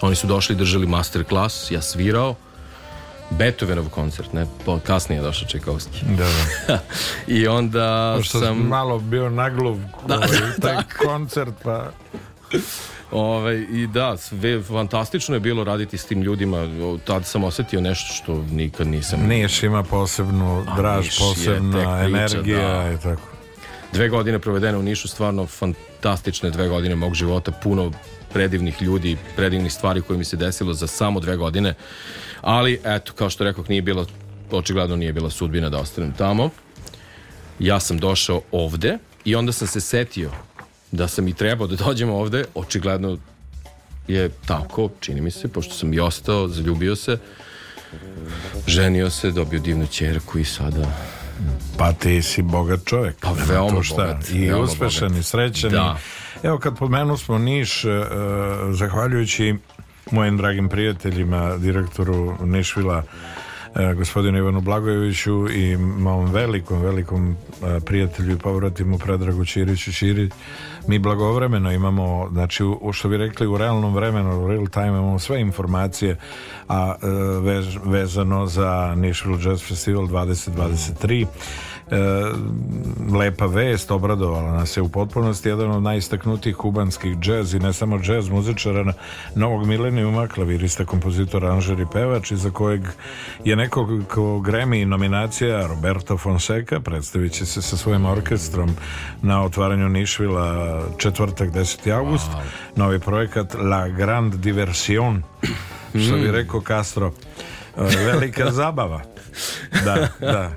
Oni su došli, držali master klas, ja svirao Beethovenov koncert, ne, pa kasnije je došao Čajkovski. Da, da. I onda Pošto sam... malo bio nagluv da, ovaj, taj da. koncert, pa... Ove, ovaj, I da, sve, fantastično je bilo raditi s tim ljudima. Tad sam osetio nešto što nikad nisam... Niš ima posebnu A, draž, posebna je energija da. i tako. Dve godine provedene u Nišu, stvarno fantastične dve godine mog života, puno predivnih ljudi, predivnih stvari koje mi se desilo za samo dve godine Ali, eto, kao što rekoh, nije bilo, očigledno nije bila sudbina da ostanem tamo. Ja sam došao ovde i onda sam se setio da sam i trebao da dođem ovde, očigledno je tako, čini mi se, pošto sam i ostao, zaljubio se, ženio se, dobio divnu čerku i sada... Pa ti si bogat čovjek. Pa veoma šta. bogat. I uspešan i srećan. Da. Evo kad pomenu smo Niš, eh, zahvaljujući mojim dragim prijateljima, direktoru Nišvila, e, gospodinu Ivanu Blagojeviću i mom velikom, velikom e, prijatelju i povratimu Predragu Čiriću Čirić. Mi blagovremeno imamo, znači, u, što bi rekli, u realnom vremenu, u real time imamo sve informacije a, e, vez, vezano za Nashville Jazz Festival 2023 E, lepa vest obradovala nas je u potpunosti jedan od najistaknutijih kubanskih džez i ne samo džez muzičara novog milenijuma, klavirista, kompozitor, aranžer i pevač iza kojeg je nekog ko Grammy nominacija Roberto Fonseca predstavit će se sa svojim orkestrom na otvaranju Nišvila četvrtak 10. august wow. novi projekat La Grand Diversion što bi mm. rekao Castro e, velika zabava da, da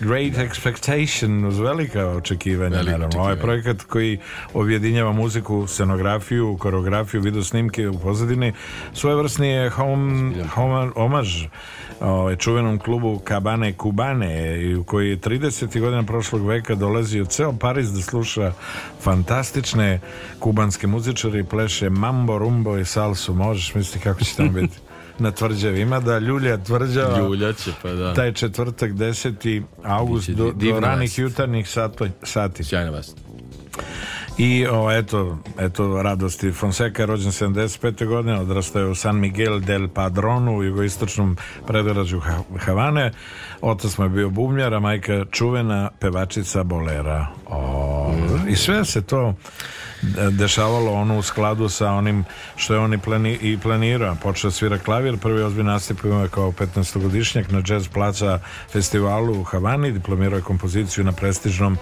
Great da. Expectation uz velika očekivanja, Velik naravno. Ovaj projekat koji objedinjava muziku, scenografiju, koreografiju, video snimke u pozadini, svojevrsni je home, home, omaž ovaj, čuvenom klubu Kabane Kubane koji je 30. godina prošlog veka dolazio ceo Pariz da sluša fantastične kubanske muzičare i pleše mambo, rumbo i salsu možeš misliti kako će tamo biti na tvrđavima da ljulja tvrđava ljulja će pa da taj četvrtak 10. august do, do ranih jutarnih sati sati sjajna vas i o, eto, eto radosti Fonseca rođen 75. godine odrastao je u San Miguel del Padronu u jugoistočnom predorađu Havane otac mu je bio bubnjar a majka čuvena pevačica bolera o, mm. i sve se to dešavalo ono u skladu sa onim što je on i, plani, i planirao. Počeo da svira klavir, prvi ozbiljni nastup imao kao 15-godišnjak na jazz placa festivalu u Havani, diplomirao je kompoziciju na prestižnom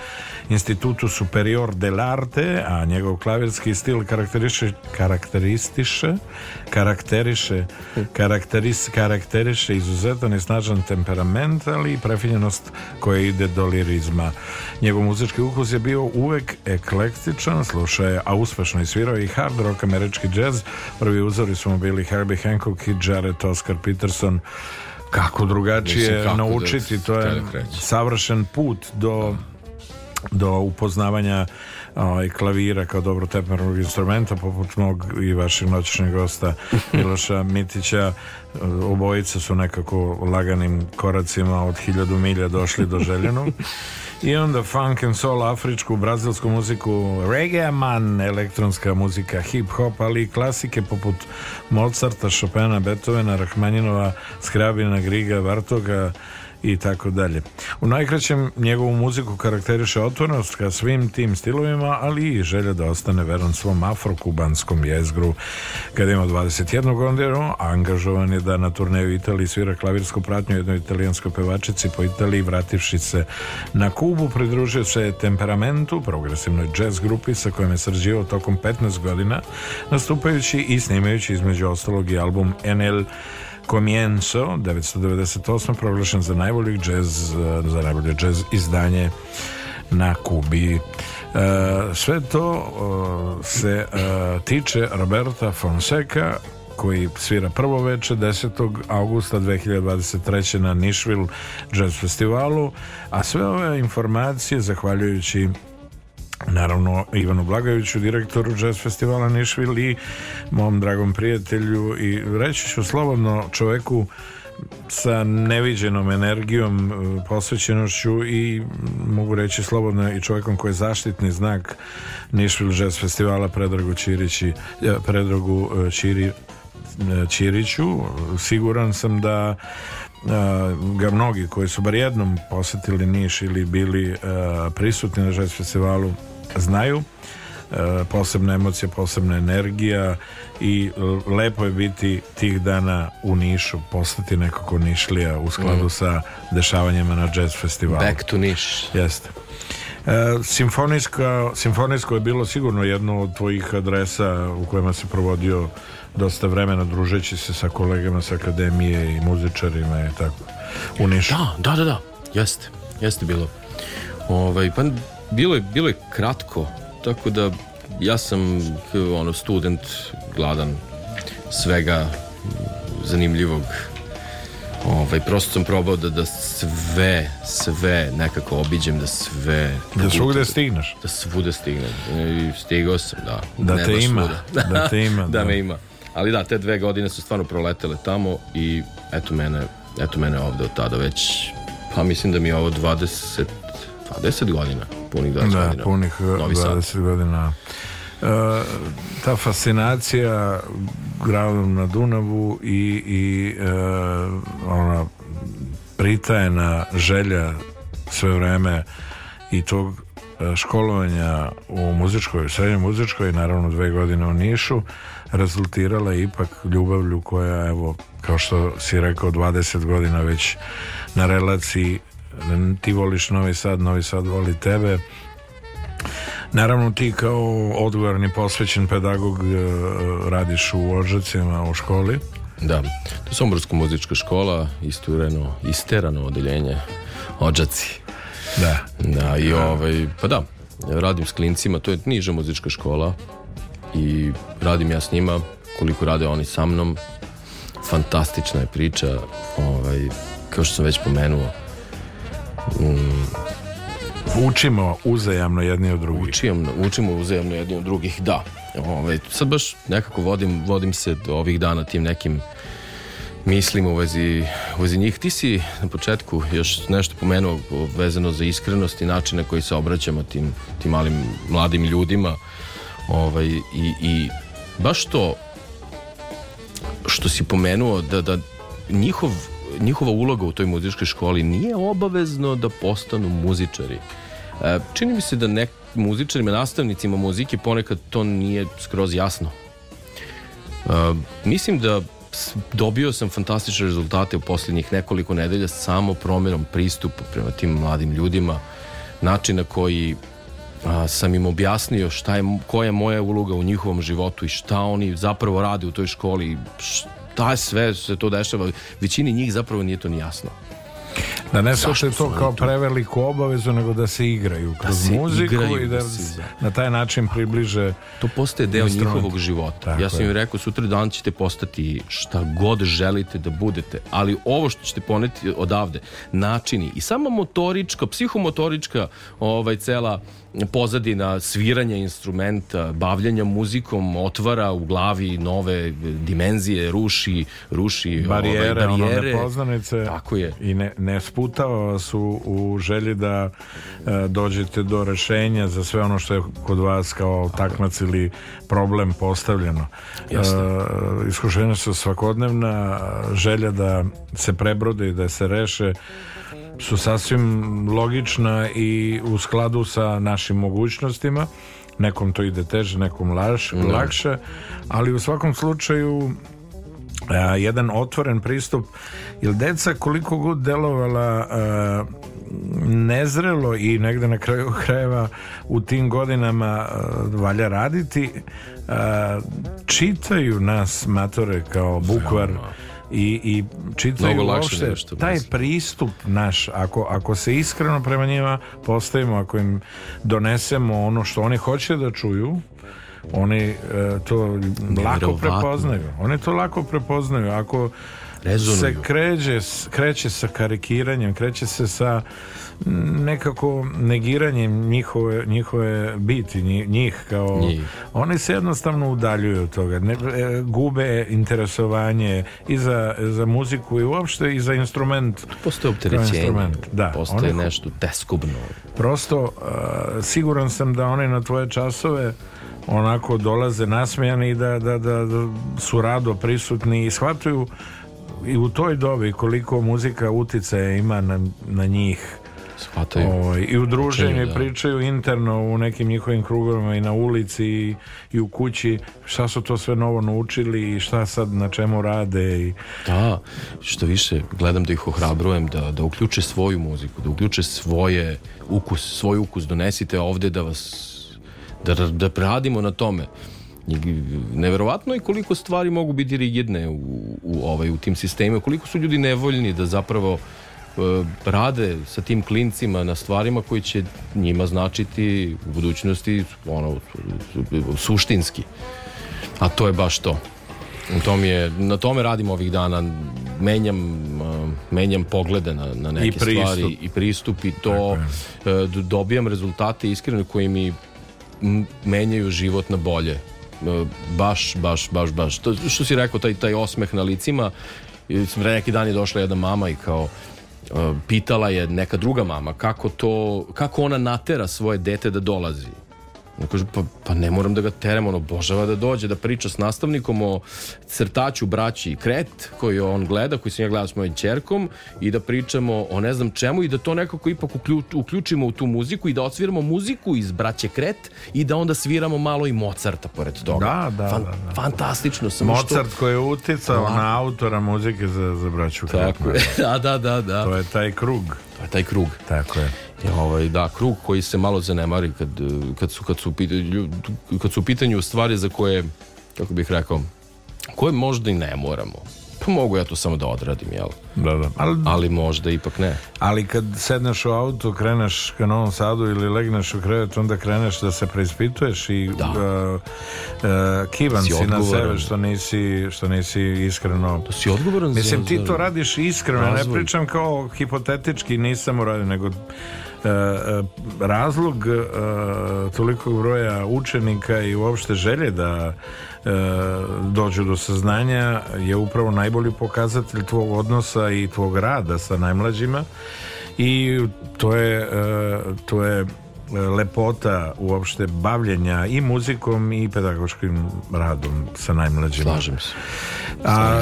Institutu Superior del Arte, a njegov klavirski stil karakteriše, karakteristiše, karakteriše, karakteris, karakteriše izuzetan i snažan temperament, ali i prefinjenost koja ide do lirizma. Njegov muzički ukus je bio uvek eklektičan, slušao je, a uspešno je svirao i hard rock američki džez. Prvi uzori su mu bili Herbie Hancock i Jared Oscar Peterson kako drugačije Mislim, kako naučiti da, to je savršen put do da do upoznavanja ovaj, klavira kao dobro tempernog instrumenta poput mog i vašeg noćnog gosta Miloša Mitića obojica su nekako laganim koracima od hiljadu milja došli do željenog i onda funk and soul, afričku, brazilsku muziku, reggae man, elektronska muzika, hip hop, ali i klasike poput Mozarta, Chopina, Beethovena, Rahmanjinova, Skrabina, Griga, Vartoga, i tako dalje. U najkraćem njegovu muziku karakteriše otvornost ka svim tim stilovima, ali i želja da ostane veran svom afrokubanskom jezgru. Kada ima 21 godinu, angažovan je da na turneju u Italiji svira klavirsku pratnju jednoj italijanskoj pevačici po Italiji, vrativši se na Kubu, pridružio se Temperamentu, progresivnoj jazz grupi sa kojom je srđivao tokom 15 godina, nastupajući i snimajući između ostalog i album NL Comienzo 998 proglašen za najbolji jazz eh, za najbolje jazz izdanje na Kubi. Eh, sve to eh, se tiče Roberta Fonseca koji svira prvo veče 10. augusta 2023. na Nishville Jazz Festivalu, a sve ove informacije zahvaljujući Naravno, Ivanu Blagojeviću, direktoru jazz festivala Nišvil i mom dragom prijatelju i reći ću slobodno čoveku sa neviđenom energijom, e, posvećenošću i mogu reći slobodno i čovjekom koji je zaštitni znak Nišvil jazz festivala Predragu Čirići, e, Predragu Čiri, e, Čiriću. Siguran sam da ga mnogi koji su bar jednom posetili Niš ili bili prisutni na jazz festivalu znaju e, posebna emocija, posebna energija i e, lepo je biti tih dana u Nišu, postati nekako Nišlija u skladu mm. sa dešavanjima na jazz festivalu. Back to Niš. Jeste. E, simfonijsko je bilo sigurno jedno od tvojih adresa u kojima se provodio dosta vremena družeći se sa kolegama sa akademije i muzičarima i tako u Nišu. Da, da, da, da. Jeste, jeste bilo. Ovaj, pa bilo je, bilo je kratko, tako da ja sam ono, student, gladan svega zanimljivog. Ovaj, prosto sam probao da, da sve, sve nekako obiđem, da sve... Da svugde stigneš? Da svude stignem. I stigao sam, da. Da Nema te ima. Svuda. Da te ima. da, da me ima. Ali da, te dve godine su stvarno proletele tamo i eto mene, eto mene ovde od tada već, pa mislim da mi je ovo 20 20 godina, punih 20 da, godina. punih 20 eh, godina. Uh, ta fascinacija gradom na Dunavu i, i uh, ona pritajena želja sve vreme i tog školovanja u muzičkoj, u srednjoj muzičkoj, naravno dve godine u Nišu, rezultirala ipak ljubavlju koja, evo, kao što si rekao, 20 godina već na relaciji ti voliš Novi Sad, Novi Sad voli tebe Naravno ti kao odgovorni posvećen pedagog e, radiš u Ožacima u školi Da, to je Somborska muzička škola istureno, isterano odeljenje Ođaci Da, da i da. ovaj, pa da, radim s klincima, to je niža muzička škola i radim ja s njima koliko rade oni sa mnom fantastična je priča ovaj, kao što sam već pomenuo Mm. Učimo uzajamno jedni od drugih. Učimo, učimo uzajamno jedni od drugih, da. Ove, ovaj, sad baš nekako vodim, vodim se do ovih dana tim nekim mislim u vezi, u vezi njih. Ti si na početku još nešto pomenuo vezano za iskrenost i način na koji se obraćamo tim, tim malim mladim ljudima ovaj, i, i baš to što si pomenuo da, da njihov njihova uloga u toj muzičkoj školi nije obavezno da postanu muzičari. E, čini mi se da nek muzičarima, nastavnicima muzike ponekad to nije skroz jasno. E, mislim da dobio sam fantastične rezultate u posljednjih nekoliko nedelja samo promerom pristupa prema tim mladim ljudima, način na koji a, sam im objasnio šta je, koja je moja uloga u njihovom životu i šta oni zapravo rade u toj školi, š, šta sve se to dešava. Većini njih zapravo nije to ni jasno. Da ne slušaju to kao preveliku obavezu, nego da se igraju da kroz da muziku igraju, i da, da se... na taj način približe... To postaje deo njihovog života. Tako ja sam je. im rekao, sutra dan ćete postati šta god želite da budete, ali ovo što ćete poneti odavde, načini i samo motorička, psihomotorička ovaj, cela pozadina sviranja instrumenta, bavljanja muzikom otvara u glavi nove dimenzije, ruši, ruši barijere, ovaj, barijere. Ono nepoznanice. Tako je. I ne, ne sputava vas u, u želji da e, dođete do rešenja za sve ono što je kod vas kao takmac ili problem postavljeno. E, iskušenja su svakodnevna, želja da se prebrode i da se reše su sasvim logična i u skladu sa našim mogućnostima nekom to ide teže, nekom laž, no. Da. lakše, ali u svakom slučaju a, e, jedan otvoren pristup jer deca koliko god delovala a, e, nezrelo i negde na kraju krajeva u tim godinama a, e, valja raditi čitaju nas matore kao bukvar Sjema i, i čitaju uopšte taj pristup naš ako, ako se iskreno prema njima postavimo, ako im donesemo ono što oni hoće da čuju oni e, to lako prepoznaju oni to lako prepoznaju ako Rezonuju. se kređe, kreće sa karikiranjem kreće se sa nekako negiranjem njihove, njihove biti njih kao njih. oni se jednostavno udaljuju od toga ne, e, gube interesovanje i za, za muziku i uopšte i za instrument postoje opterećenje da, postoje oni, nešto teskubno prosto e, siguran sam da oni na tvoje časove onako dolaze nasmijani i da, da, da, da su rado prisutni i shvataju i u toj dobi koliko muzika uticaja ima na, na njih O, ovaj, I u znači, druženju i da. pričaju interno u nekim njihovim krugovima i na ulici i, i, u kući šta su to sve novo naučili i šta sad na čemu rade. I... Da, što više gledam da ih ohrabrujem da, da uključe svoju muziku, da uključe svoje ukus, svoj ukus donesite ovde da vas da, da radimo na tome neverovatno i koliko stvari mogu biti rigidne u, u, ovaj, u tim sistemima, koliko su ljudi nevoljni da zapravo E, rade sa tim klincima na stvarima koji će njima značiti u budućnosti ono, suštinski. A to je baš to. U Tom je, na tome radim ovih dana. Menjam, e, menjam poglede na, na neke I stvari i pristup i to e, dobijam rezultate iskreno koji mi menjaju život na bolje. Baš, baš, baš, baš. To, što si rekao, taj, taj osmeh na licima, neki dan je došla jedna mama i kao pitala je neka druga mama kako to, kako ona natera svoje dete da dolazi Ja kažem, pa, pa ne moram da ga terem, on obožava da dođe, da priča s nastavnikom o crtaču braći kret, koji on gleda, koji sam ja gledao s mojim čerkom, i da pričamo o ne znam čemu i da to nekako ipak uključimo u tu muziku i da odsviramo muziku iz braće kret i da onda sviramo malo i Mozarta pored toga. Da, da, Fan, da, da. Fantastično sam. Mozart što... koji je uticao da. na autora muzike za, za braću kret. Tako je. da, da, da, da. To je taj krug. Pa taj krug. Tako je. Ja, ovaj, da, krug koji se malo zanemari kad, kad, su, kad, su, kad su pitanju stvari za koje, kako bih rekao, koje možda i ne moramo. Pa mogu ja to samo da odradim, jel? Da, da. Ali, ali možda ipak ne. Ali kad sedneš u auto, kreneš ka Novom Sadu ili legneš u krevet, onda kreneš da se preispituješ i da. Uh, uh, kivan si, si na sebe što nisi, što nisi iskreno. Da si odgovoran Mislim, za, ti to radiš iskreno, razvoj. ne pričam kao hipotetički, nisam uradio, nego uh, uh, razlog uh, tolikog broja učenika i uopšte želje da uh, dođu do saznanja je upravo najbolji pokazatelj tvog odnosa odnosa i tvog rada sa najmlađima i to je, e, to je lepota uopšte bavljenja i muzikom i pedagoškim radom sa najmlađim. Slažem se. A,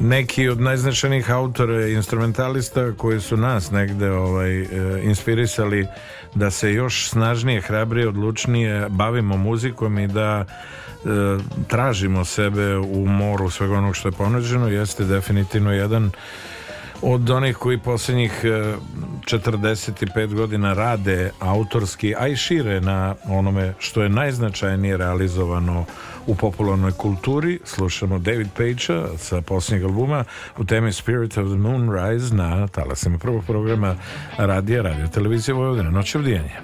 neki od najznačajnijih autora i instrumentalista koji su nas negde ovaj, e, inspirisali da se još snažnije, hrabrije, odlučnije bavimo muzikom i da e, tražimo sebe u moru svega onog što je ponuđeno jeste definitivno jedan od onih koji poslednjih 45 e, godina rade autorski, a i šire na onome što je najznačajnije realizovano u popularnoj kulturi. Slušamo David Page-a sa poslednjeg albuma u temi Spirit of the Moonrise na talasima prvog programa radija, radio televizije Vojvodina. Noće vdijanje.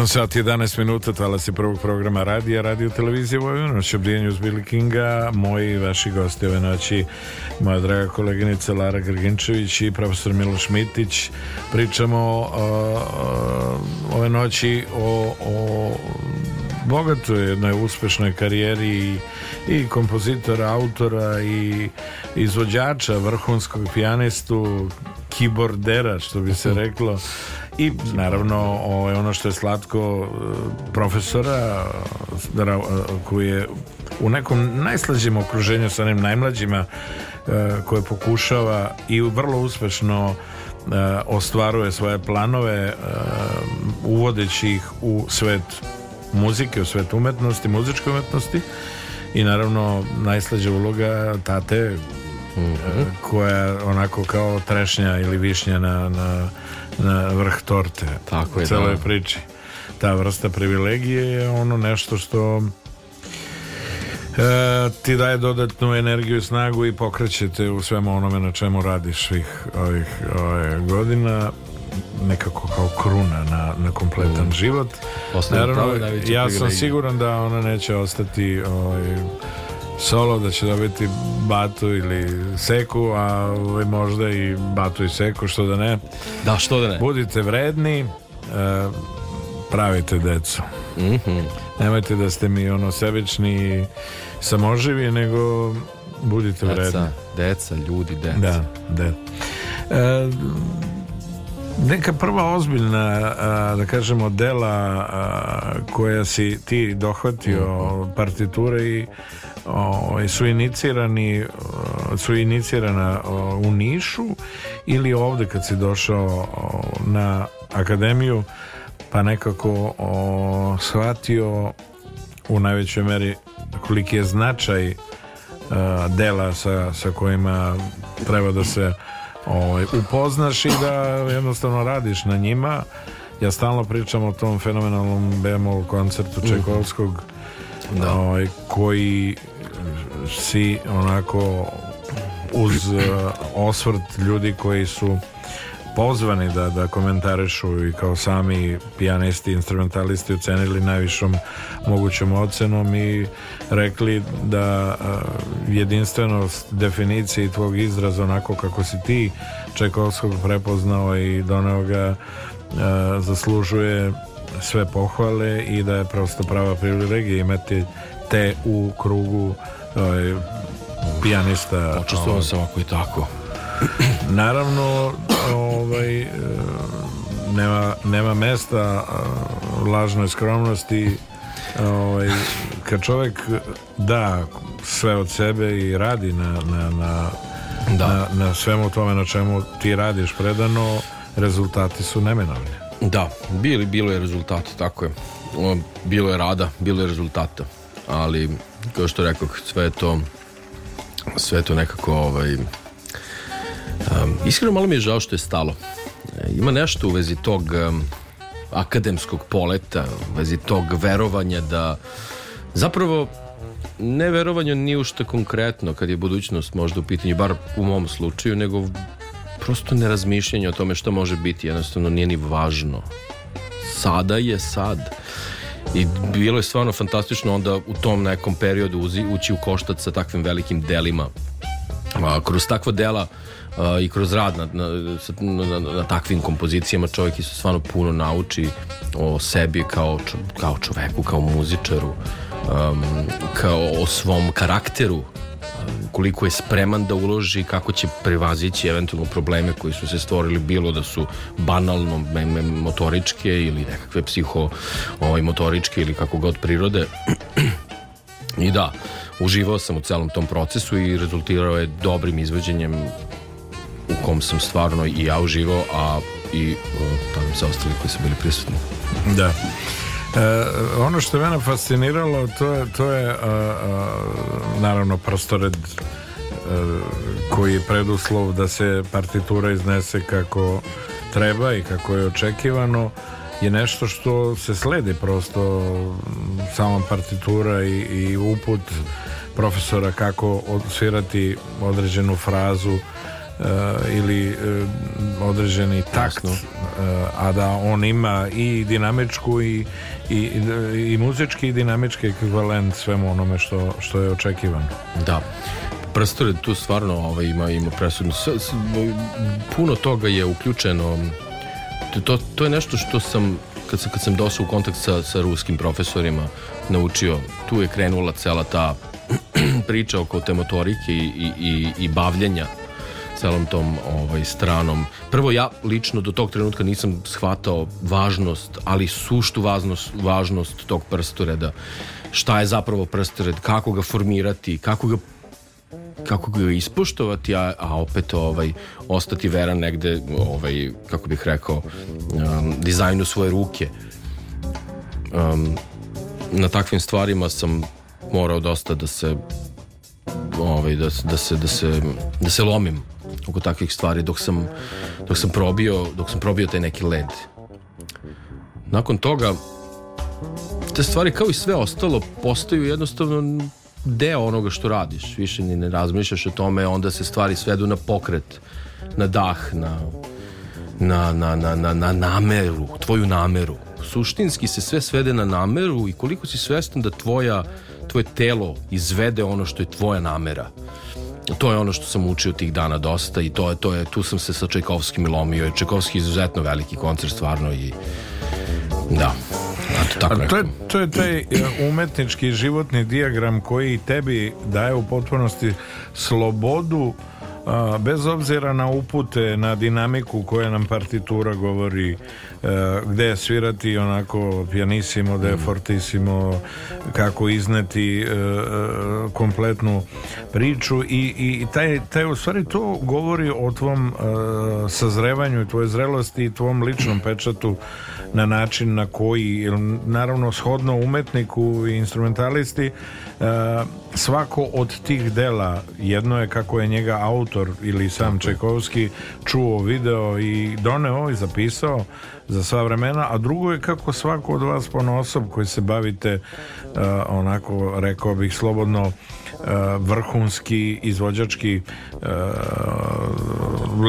7 sat 11 minuta se prvog programa radija radio televizije Vojvodina noć obdijenju uz Billy Kinga moji i vaši gosti ove noći moja draga koleginica Lara Grginčević i profesor Miloš Mitić pričamo uh, ove noći o, o bogatoj jednoj uspešnoj karijeri i kompozitora, autora i izvođača, vrhunskog pijanistu, kibordera, što bi se mhm. reklo, I naravno ovaj, ono što je slatko e, profesora e, e, koji je u nekom najslađem okruženju sa onim najmlađima koje pokušava i vrlo uspešno ostvaruje svoje planove uvodeći ih u svet muzike, u svet umetnosti, muzičke umetnosti i naravno najslađa uloga tate Mm -hmm. koja onako kao trešnja ili višnja na, na na vrh torte Tako je, u celoj da. priči. Ta vrsta privilegije je ono nešto što e, ti daje dodatnu energiju i snagu i pokrećete u svemu onome na čemu radiš ovih, ovih, ovih godina nekako kao kruna na, na kompletan mm. život. Naravno, ja sam siguran da ona neće ostati ovaj, solo da će dobiti Batu ili Seku a ovaj, možda i Batu i Seku što da ne da što da ne budite vredni e, pravite decu mm -hmm. nemojte da ste mi ono sebični samoživi nego budite deca, vredni deca, ljudi, deca da, da. E, neka prva ozbiljna da kažemo dela koja si ti dohvatio mhm. partiture i o, su inicirani su inicirana u Nišu ili ovde kad si došao na akademiju pa nekako shvatio u najvećoj meri koliki je značaj dela sa, sa kojima treba da se ovaj, upoznaš i da jednostavno radiš na njima. Ja stalno pričam o tom fenomenalnom bemol koncertu mhm. Čekovskog da. Ovaj, koji si onako uz eh, osvrt ljudi koji su pozvani da, da komentarišu i kao sami pijanisti i instrumentalisti ocenili najvišom mogućom ocenom i rekli da eh, jedinstvenost definicije tvog izraza onako kako si ti Čekovskog prepoznao i doneo ga eh, zaslužuje sve pohvale i da je prosto prava privilegija imati te u krugu eh, pijanista. Počestvovao sam ako i tako. Naravno, ovaj, e, nema, nema mesta e, lažnoj skromnosti ovaj, kad čovjek da sve od sebe i radi na, na, na, da. na, na svemu tome na čemu ti radiš predano, rezultati su neminovni. Da, bili, bilo je rezultata, tako je. Bilo je rada, bilo je rezultata. Ali, kao što rekao, sve je to sve to nekako ovaj, Um, iskreno malo mi je žao što je stalo. E, ima nešto u vezi tog akademskog poleta, u vezi tog verovanja da zapravo ne verovanja ni u šta konkretno kad je budućnost možda u pitanju, bar u mom slučaju, nego prosto nerazmišljanje o tome što može biti, jednostavno nije ni važno. Sada je sad. I bilo je stvarno fantastično onda u tom nekom periodu uzi, ući u koštac sa takvim velikim delima. A, kroz takva dela i kroz rad na, na, na, na takvim kompozicijama čovjek isto stvarno puno nauči o sebi kao, kao čoveku, kao muzičaru, um, kao o svom karakteru, koliko je spreman da uloži, kako će prevazići eventualno probleme koji su se stvorili, bilo da su banalno motoričke ili nekakve psiho ovaj, motoričke ili kako god prirode. I da, uživao sam u celom tom procesu i rezultirao je dobrim izvođenjem u kom sam stvarno i ja uživao, a i e, tamo sa ostali koji su bili prisutni. Da. E, ono što je mene fasciniralo to je, to je a, e, a, e, naravno prostored a, koji je preduslov da se partitura iznese kako treba i kako je očekivano je nešto što se sledi prosto sama partitura i, i uput profesora kako odsvirati određenu frazu Eh, ili eh, određeni takt eh, a da on ima i dinamičku i, i, i muzički i dinamički ekvivalent svemu onome što, što je očekivano da Prstore tu stvarno ovaj, ima, ima presudno puno toga je uključeno to, to je nešto što sam kad sam, kad sam došao u kontakt sa, sa ruskim profesorima naučio, tu je krenula cela ta priča oko te motorike i, i, i, i bavljenja celom tom ovaj, stranom. Prvo, ja lično do tog trenutka nisam shvatao važnost, ali suštu važnost, važnost tog prstoreda. Šta je zapravo prstored, kako ga formirati, kako ga kako ga ispoštovati, a, a opet ovaj, ostati veran negde, ovaj, kako bih rekao, um, dizajnu svoje ruke. Um, na takvim stvarima sam morao dosta da se ovaj, da, da, se, da, se, da se lomim oko takvih stvari dok sam, dok sam probio dok sam probio taj neki led nakon toga te stvari kao i sve ostalo postaju jednostavno deo onoga što radiš više ni ne razmišljaš o tome onda se stvari svedu na pokret na dah na, na, na, na, na nameru tvoju nameru suštinski se sve svede na nameru i koliko si svestan da tvoja tvoje telo izvede ono što je tvoja namera to je ono što sam učio tih dana dosta i to je, to je, tu sam se sa Čajkovskim lomio. Čekovski je izuzetno veliki koncert, stvarno i da. Eto, tako A to, je, to je taj e, umetnički životni diagram koji tebi daje u potpunosti slobodu bez obzira na upute, na dinamiku koje nam partitura govori, E, gde svirati onako pianissimo, de mm. fortissimo, kako izneti e, e, kompletnu priču i, i taj, taj u stvari to govori o tvom sazrevanju i tvoje zrelosti i tvom ličnom mm. pečatu na način na koji naravno shodno umetniku i instrumentalisti svako od tih dela jedno je kako je njega autor ili sam Čekovski čuo, video i doneo i zapisao za sva vremena, a drugo je kako svako od vas ponosob koji se bavite uh, onako, rekao bih, slobodno uh, vrhunski, izvođački uh,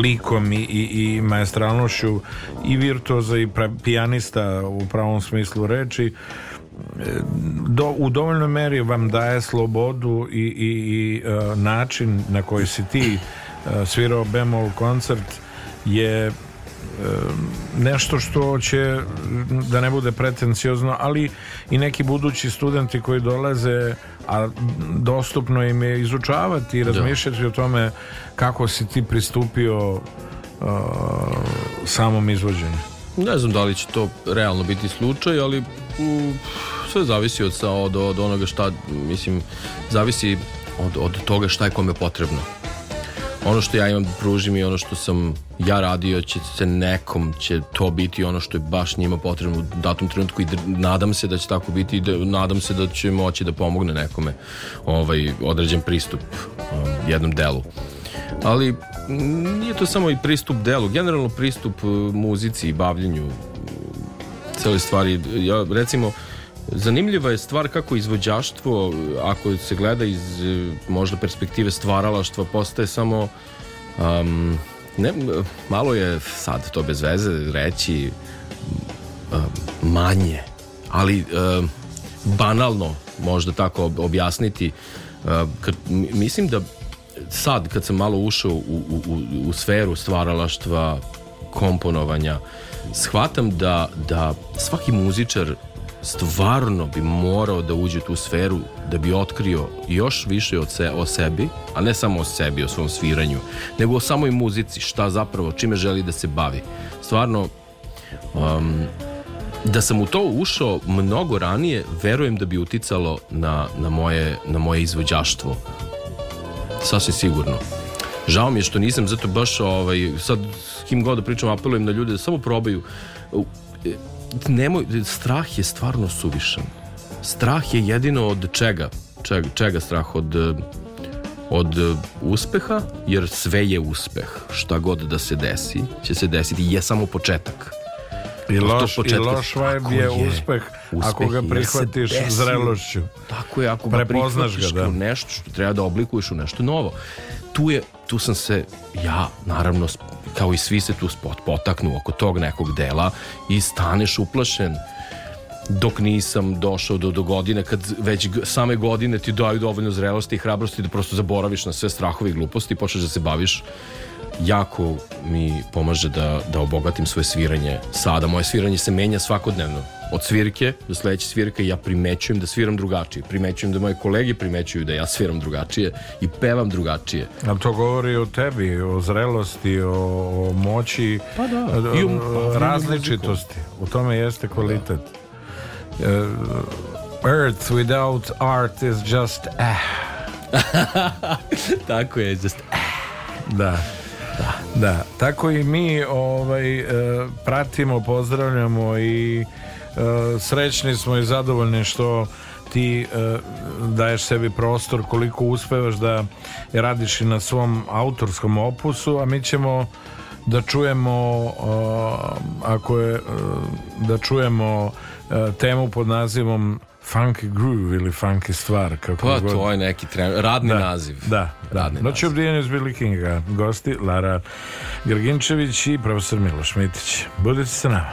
likom i, i, i maestralnošću i virtuoza i pra, pijanista u pravom smislu reči do, u dovoljnoj meri vam daje slobodu i, i, i način na koji si ti svirao bemol koncert je nešto što će da ne bude pretenciozno ali i neki budući studenti koji dolaze a dostupno im je izučavati i da. razmišljati da. o tome kako si ti pristupio uh, samom izvođenju ne znam da li će to realno biti slučaj ali u, sve zavisi od, od, od onoga šta mislim zavisi od, od toga šta je kome potrebno ono što ja imam da pružim i ono što sam ja radio će se nekom će to biti ono što je baš njima potrebno u datom trenutku i nadam se da će tako biti i da, nadam se da će moći da pomogne nekome ovaj, određen pristup um, jednom delu ali nije to samo i pristup delu generalno pristup uh, muzici i bavljenju uh, cele stvari ja recimo Zanimljiva je stvar kako izvođaštvo, ako se gleda iz e, možda perspektive stvaralaštva, postaje samo... Um, ne, malo je sad to bez veze reći um, manje, ali um, banalno možda tako objasniti. Kad, mislim da sad kad sam malo ušao u, u, u sferu stvaralaštva, komponovanja, shvatam da, da svaki muzičar stvarno bi morao da uđe u tu sferu da bi otkrio još više od se, o sebi, a ne samo o sebi, o svom sviranju, nego o samoj muzici, šta zapravo, čime želi da se bavi. Stvarno, um, da sam u to ušao mnogo ranije, verujem da bi uticalo na, na, moje, na moje izvođaštvo. Sasvim sigurno. Žao mi je što nisam, zato baš ovaj, sad s kim god da pričam, apelujem na ljude da samo probaju e, nemoj, strah je stvarno suvišan. Strah je jedino od čega? Čega, čega strah? Od, od uspeha, jer sve je uspeh. Šta god da se desi, će se desiti. Je samo početak. I loš, i loš vibe je, je uspeh, uspeh, ako ga prihvatiš zrelošću. Tako je, ako ga prihvatiš ga, da. nešto što treba da oblikuješ u nešto novo. Tu je, tu sam se ja, naravno, kao i svi se tu spot potaknu oko tog nekog dela i staneš uplašen dok nisam došao do, do godine kad već same godine ti daju dovoljno zrelosti i hrabrosti da prosto zaboraviš na sve strahove i gluposti i počneš da se baviš jako mi pomaže da, da obogatim svoje sviranje. Sada moje sviranje se menja svakodnevno. Od svirke do sledeće svirke ja primećujem da sviram drugačije. Primećujem da moje kolege primećuju da ja sviram drugačije i pevam drugačije. A to govori o tebi, o zrelosti, o, o moći, pa da. E, I um, o, e, različitosti. U tome jeste da. kvalitet. Da. earth without art is just eh. Tako je, just eh. Da da. da. Tako i mi ovaj, e, pratimo, pozdravljamo i e, srećni smo i zadovoljni što ti e, daješ sebi prostor koliko uspevaš da radiš i na svom autorskom opusu, a mi ćemo da čujemo ako je da čujemo temu pod nazivom funky groove ili funky stvar kako pa god. to je neki trener, radni da, naziv da, radni da. Noć obdijene Billy Kinga gosti Lara Grginčević i profesor Miloš Mitić budite sa nama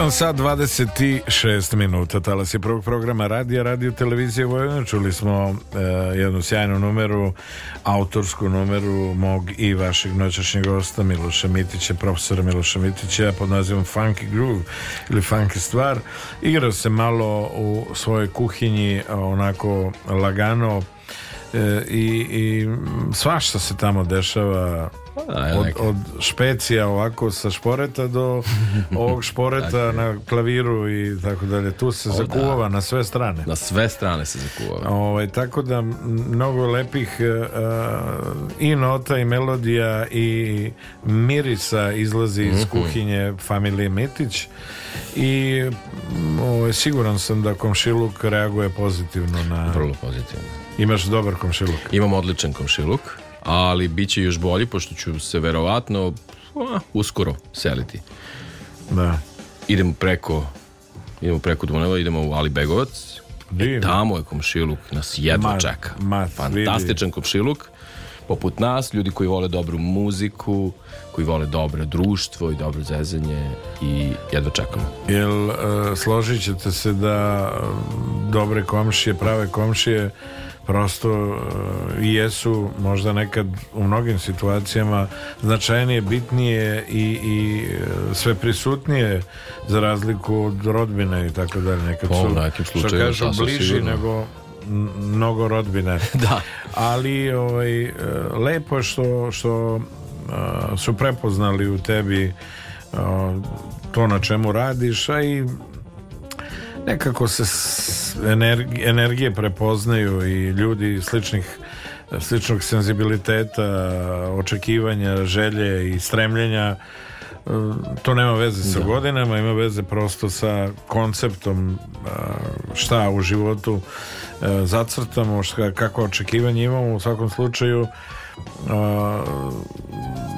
1 sat 26 minuta talas je prvog programa radija radio televizije Vojvodina čuli smo uh, jednu sjajnu numeru autorsku numeru mog i vašeg noćašnjeg gosta Miloša Mitića profesora Miloša Mitića pod nazivom Funky Groove ili Funky stvar igrao se malo u svojoj kuhinji onako lagano uh, i, i svašta se tamo dešava od, od špecija ovako sa šporeta do ovog šporeta na klaviru i tako dalje. Tu se o, da. zakuvava da. na sve strane. Na sve strane se zakuvava. Ovaj, tako da mnogo lepih uh, i nota i melodija i mirisa izlazi iz mm -hmm. kuhinje familije Mitić i ovaj, siguran sam da komšiluk reaguje pozitivno na... Vrlo pozitivno. Imaš dobar komšiluk. Imam odličan komšiluk ali bit će još bolji, pošto ću se verovatno uh, uskoro seliti. Da. Idemo preko idemo preko Dunava, idemo u Ali Begovac. E, tamo je komšiluk, nas jedva čeka. Ma, Fantastičan komšiluk poput nas, ljudi koji vole dobru muziku, koji vole dobro društvo i dobro zezanje i jedva čekamo. Jel, uh, složit ćete se da e, dobre komšije, prave komšije prosto e, i jesu možda nekad u mnogim situacijama značajnije, bitnije i, i e, sve prisutnije za razliku od rodbine i tako dalje. Nekad pa, su, što kažu, bliži sigurno. nego mnogo rodbine. da. Ali ovaj, e, lepo što, što su prepoznali u tebi to na čemu radiš, a i nekako se energi, energije prepoznaju i ljudi sličnih sličnog senzibiliteta očekivanja, želje i stremljenja e, to nema veze sa da. godinama ima veze prosto sa konceptom e, šta u životu e, zacrtamo šta, kako očekivanje imamo u svakom slučaju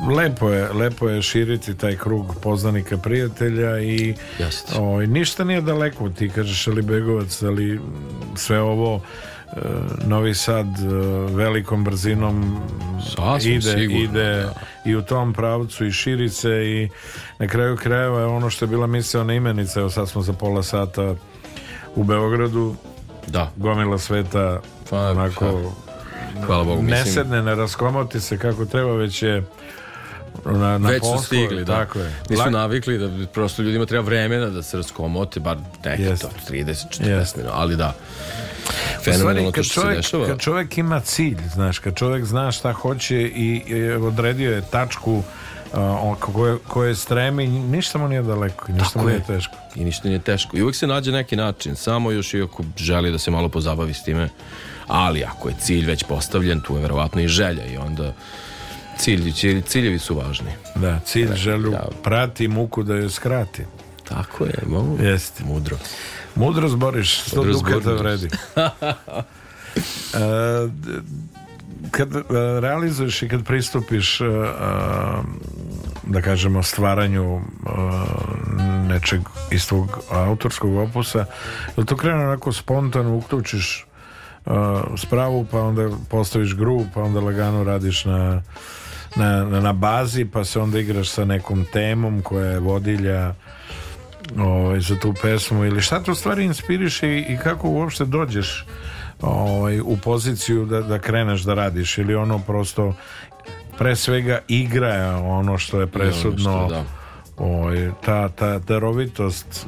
lepo je, lepo je širiti taj krug poznanika prijatelja i o, ovaj, ništa nije daleko ti kažeš ali Begovac ali sve ovo e, Novi Sad e, velikom brzinom Sasvim ide, sigurno, ide da. i u tom pravcu i širi se i na kraju krajeva je ono što je bila mislena imenica, evo sad smo za pola sata u Beogradu da. gomila sveta pa, onako, pa. Hvala Bogu, nesedne, mislim... ne raskomoti se kako treba, već je na, na Već poslu, su stigli, da. Tako je. Nisu Lak... navikli da prosto ljudima treba vremena da se raskomote, bar neki yes. to, 30, 40 yes. minuta, ali da. Fenomenalno to što čovjek, se dešava. Kad čovjek ima cilj, znaš, kad čovjek zna šta hoće i, i odredio je tačku uh, koje, koje stremi, ništa mu nije daleko, i ništa Tako mu nije je. teško. I ništa nije teško. I uvijek se nađe neki način, samo još i ako želi da se malo pozabavi s time, ali ako je cilj već postavljen, tu je verovatno i želja i onda Cilj, cilj, ciljevi su važni. Da, cilj želu da. prati muku da je skrati. Tako je, mogu. Jeste. Mudro. Mudro zboriš, što dukata vredi. uh, kad e, realizuješ i kad pristupiš uh, da kažemo stvaranju nečeg istog autorskog opusa jel to krene onako spontano uključiš spravu pa onda postaviš grup pa onda lagano radiš na na, na na bazi pa se onda igraš sa nekom temom koja je vodilja ovaj, za tu pesmu ili šta te stvari inspiriše i, i kako uopšte dođeš ovaj, u poziciju da, da kreneš da radiš ili ono prosto pre svega igra je ono što je presudno ono da. ovaj, ta, ta darovitost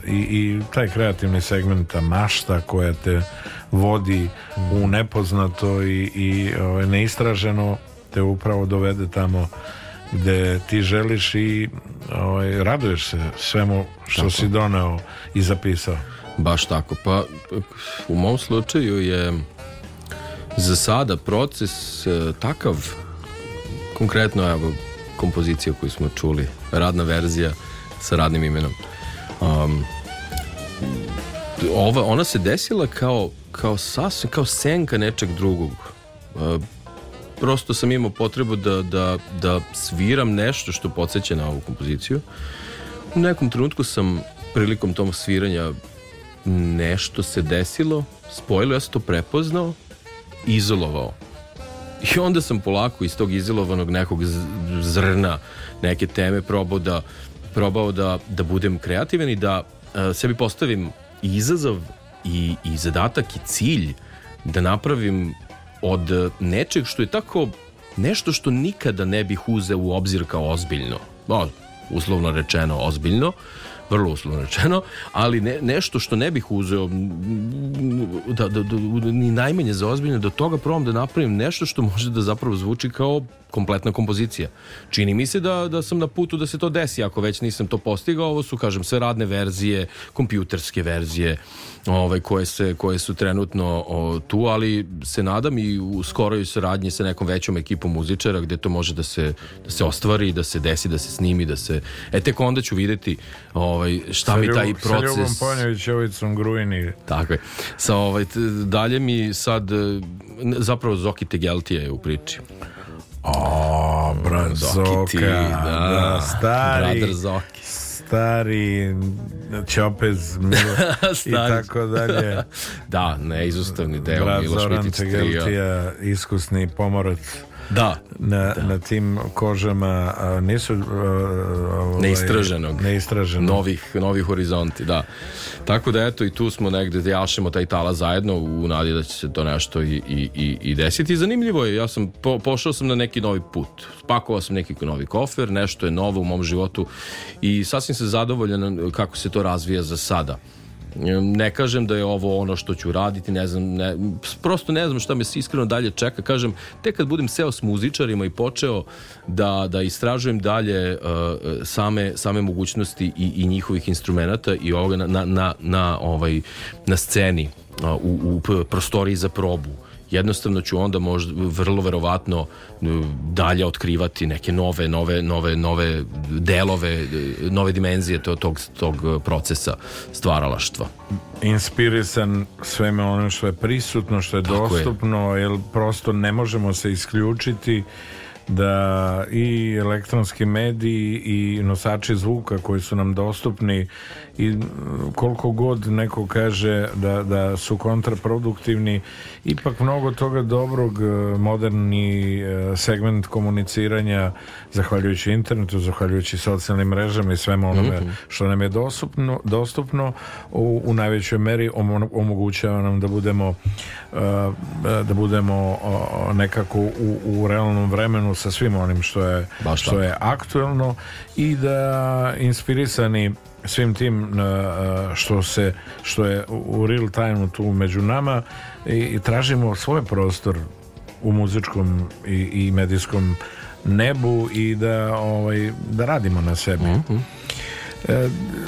eh, i, i taj kreativni segment ta mašta koja te vodi u nepoznato i, i ovaj, neistraženo te upravo dovede tamo gde ti želiš i ovaj, raduješ se svemu što tako. si doneo i zapisao. Baš tako, pa u mom slučaju je za sada proces e, takav, konkretno evo kompozicija koju smo čuli, radna verzija sa radnim imenom. Um, ova, ona se desila kao, kao sasvim, kao senka nečeg drugog. E, prosto sam imao potrebu da, da, da sviram nešto što podsjeća na ovu kompoziciju. U nekom trenutku sam prilikom tog sviranja nešto se desilo, spojilo, ja sam to prepoznao izolovao. I onda sam polako iz tog izolovanog nekog zrna, neke teme probao da, probao da, da budem kreativan i da a, e, sebi postavim izazov i, i zadatak i cilj da napravim od e, nečeg što je tako nešto što nikada ne bih uzeo u obzir kao ozbiljno. O, uslovno rečeno ozbiljno, vrlo uslovno rečeno, ali ne, nešto što ne bih uzeo da, da, da, ni najmanje za ozbiljno, do da toga probam da napravim nešto što može da zapravo zvuči kao kompletna kompozicija. Čini mi se da, da sam na putu da se to desi, ako već nisam to postigao, ovo su, kažem, sve radne verzije, kompjuterske verzije, ovaj, koje, se, koje su trenutno o, tu, ali se nadam i u skoroj saradnji sa nekom većom ekipom muzičara, gde to može da se, da se ostvari, da se desi, da se snimi, da se... E, tek onda ću videti ovaj, šta sa mi taj proces... Sa Ljubom Ponjević, Ovicom Grujini. Tako je. Sa, ovaj, dalje mi sad, e, zapravo Zoki Tegeltija je u priči. O, Branzoka, da, da, stari. Brother Zoki. Stari Čopez znači i tako dalje. da, neizostavni deo Brat Miloš Zoran Tegeltija, iskusni pomorac da. Na, da. na tim kožama a, nisu ovaj, neistraženog, neistraženog. Novih, novih horizonti, da. Tako da eto i tu smo negde da jašemo taj tala zajedno u nadi da će se to nešto i, i, i, i desiti. zanimljivo je, ja sam po, pošao sam na neki novi put. Spakovao sam neki novi kofer, nešto je novo u mom životu i sasvim se zadovoljan kako se to razvija za sada. Ne kažem da je ovo ono što ću raditi, ne znam, ne, prosto ne znam šta me iskreno dalje čeka. Kažem, tek kad budem seo s muzičarima i počeo da, da istražujem dalje uh, same, same mogućnosti i, i njihovih instrumenta i ovoga na, na, na, na, ovaj, na sceni, uh, u, u prostoriji za probu, jednostavno ću onda možda vrlo verovatno e, dalje otkrivati neke nove nove nove nove delove, e, nove dimenzije tog tog, tog e, procesa stvaralaštva. Inspirisan sveme onim što je prisutno, što je Tako dostupno, je. jer prosto ne možemo se isključiti da i elektronski mediji i nosači zvuka koji su nam dostupni i koliko god neko kaže da, da su kontraproduktivni ipak mnogo toga dobrog e, moderni e, segment komuniciranja zahvaljujući internetu zahvaljujući socijalnim mrežama i svemu onome mhm. što nam je dostupno, dostupno u, u najvećoj meri omogućava nam da budemo e, da budemo nekako u, u realnom vremenu sa svim onim što je, što je aktuelno i da inspirisani svim tim uh, što se što je u real time tu među nama i, i tražimo svoj prostor u muzičkom i, i medijskom nebu i da ovaj da radimo na sebi. Mm -hmm.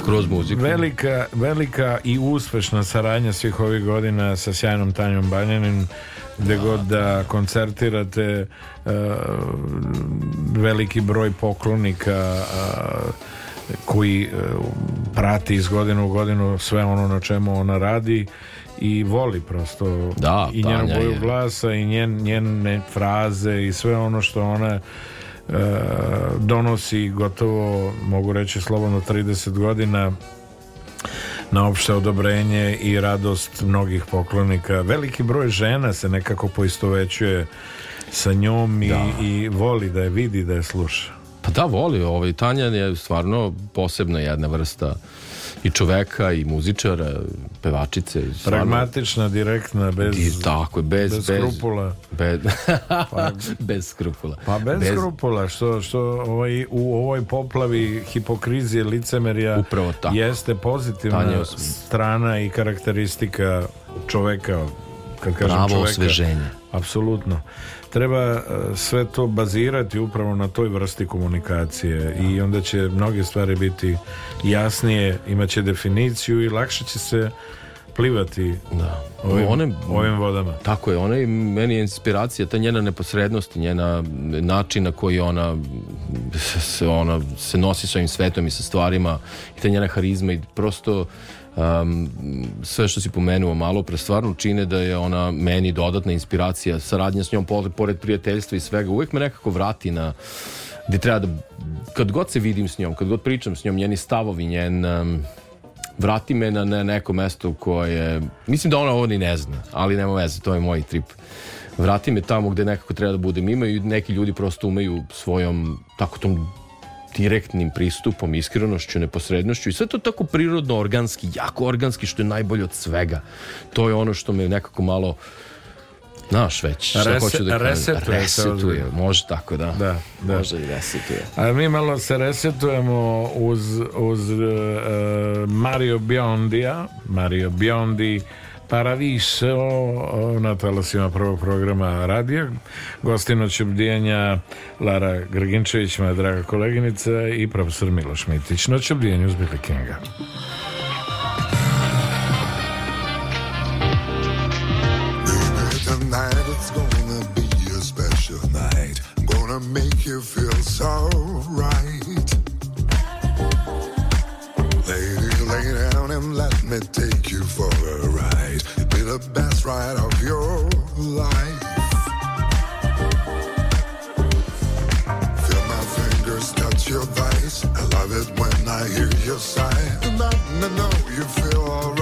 Kroz muziku. Velika, velika i uspešna saradnja svih ovih godina sa sjajnom Tanjom Banjanin gde god da koncertirate e, veliki broj poklonika e, koji e, prati iz godinu u godinu sve ono na čemu ona radi i voli prosto da, i njenu boju je. glasa i njen, njene fraze i sve ono što ona e, donosi gotovo mogu reći slobodno 30 godina na opšte odobrenje i radost mnogih poklonika veliki broj žena se nekako poistovećuje sa njom i, da. i voli da je vidi da je sluša Pa da, voli. Ovaj, Tanja je stvarno posebna jedna vrsta i čoveka i muzičara, pevačice. Stvarno. Pragmatična, direktna, bez I tako je, bez bez skrupula. Bez pa- bez skrupula. Pa bez, bez skrupula što što ovaj u ovoj poplavi hipokrizije, licemerja Upravo tako. jeste pozitivna Tanja strana i karakteristika čoveka, kad kažem Pravo čoveka. Osveženje. Apsolutno treba e, sve to bazirati upravo na toj vrsti komunikacije i onda će mnoge stvari biti jasnije, imaće definiciju i lakše će se plivati da. Ovim, one, ovim vodama. Tako je, ona je meni inspiracija, ta njena neposrednost njena način na koji ona se, ona se nosi s ovim svetom i sa stvarima i ta njena harizma i prosto um, sve što si pomenuo malo pre stvarno čine da je ona meni dodatna inspiracija, saradnja s njom pored prijateljstva i svega, uvek me nekako vrati na gde treba da kad god se vidim s njom, kad god pričam s njom njeni stavovi, njen um, vrati me na, na neko mesto koje mislim da ona ovo ni ne zna ali nema veze, to je moj trip vrati me tamo gde nekako treba da budem imaju neki ljudi prosto umeju svojom tako tom direktnim pristupom, iskrenošću, neposrednošću i sve to tako prirodno, organski, jako organski, što je najbolje od svega. To je ono što me nekako malo Znaš već, šta Rese, hoću da resetuje, kažem. Resetuje, može tako, da. da, da. Može i resetuje. A mi malo se resetujemo uz, uz uh, Mario Biondi, Mario Biondi, Paradiso na talasima prvog programa radija. Gostino će obdijanja Lara Grginčević, moja draga koleginica i profesor Miloš Mitić. Noć obdijanja uz Billy Kinga. Make you feel so right. Lady, lay down and let me take you for the best ride of your life. Feel my fingers touch your vice. I love it when I hear your sigh. And I know you feel alright.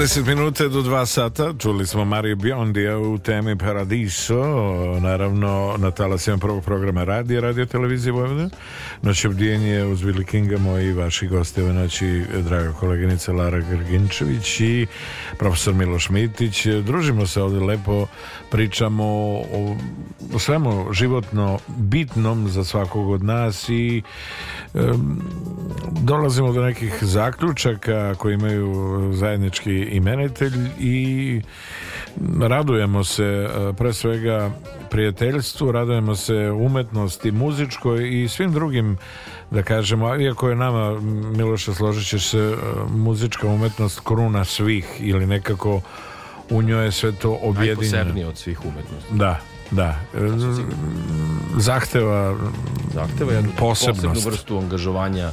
20 minute do 2 sata čuli smo Mariju Biondija u temi Paradiso, naravno na talasima prvog programa radija, radio televizije Vojvodina. Noć obdijenje uz Billy Kinga, moji vaši goste ove noći, draga koleginica Lara Grginčević i profesor Miloš Mitić. Družimo se ovde lepo, pričamo o, o svemu životno bitnom za svakog od nas i um, dolazimo do nekih zaključaka koji imaju zajednički imenitelj i radujemo se e, pre svega prijateljstvu, radujemo se umetnosti muzičkoj i svim drugim da kažemo, iako je nama Miloša složit se e, muzička umetnost kruna svih ili nekako u njoj je sve to objedinjeno. Najposebnije od svih umetnosti. Da, da. E, zahteva, Zahteva jednu posebnost. posebnu vrstu angažovanja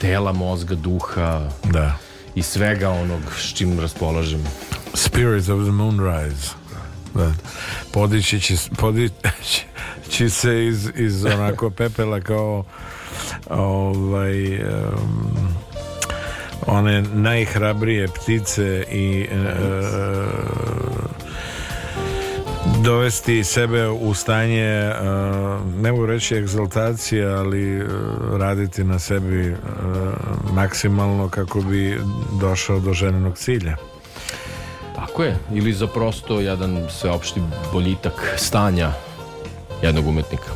tela, mozga, duha da. i svega onog s čim raspolažem. Spirits of the Moonrise. Da. Podići će, podići će se iz, iz onako pepela kao ovaj um, one najhrabrije ptice i uh, dovesti sebe u stanje e, ne mogu reći egzaltacije ali e, raditi na sebi e, maksimalno kako bi došao do željenog cilja tako je, ili za prosto jedan sveopšti boljitak stanja jednog umetnika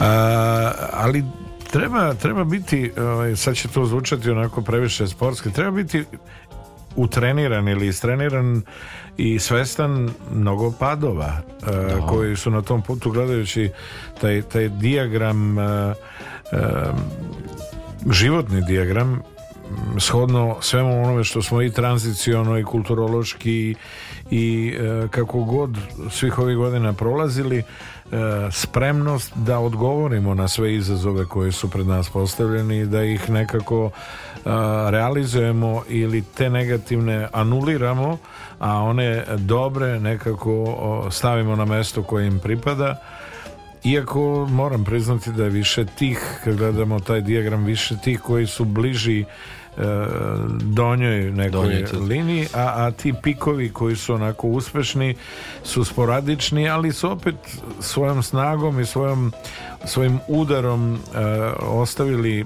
A, ali treba, treba biti ovaj, sad će to zvučati onako previše sportski treba biti utreniran ili istreniran i svestan mnogo padova uh, koji su na tom putu gledajući taj, taj diagram uh, e, e, životni diagram shodno svemu onome što smo i tranziciono i kulturološki i kako god svih ovih godina prolazili E, spremnost da odgovorimo na sve izazove koji su pred nas postavljeni da ih nekako e, realizujemo ili te negativne anuliramo, a one dobre nekako stavimo na mesto koje im pripada. Iako moram priznati da je više tih, kad gledamo taj dijagram, više tih koji su bliži E, donjoj nekoj Donjete. liniji, a, a ti pikovi koji su onako uspešni su sporadični, ali su opet svojom snagom i svojom svojim udarom e, ostavili e,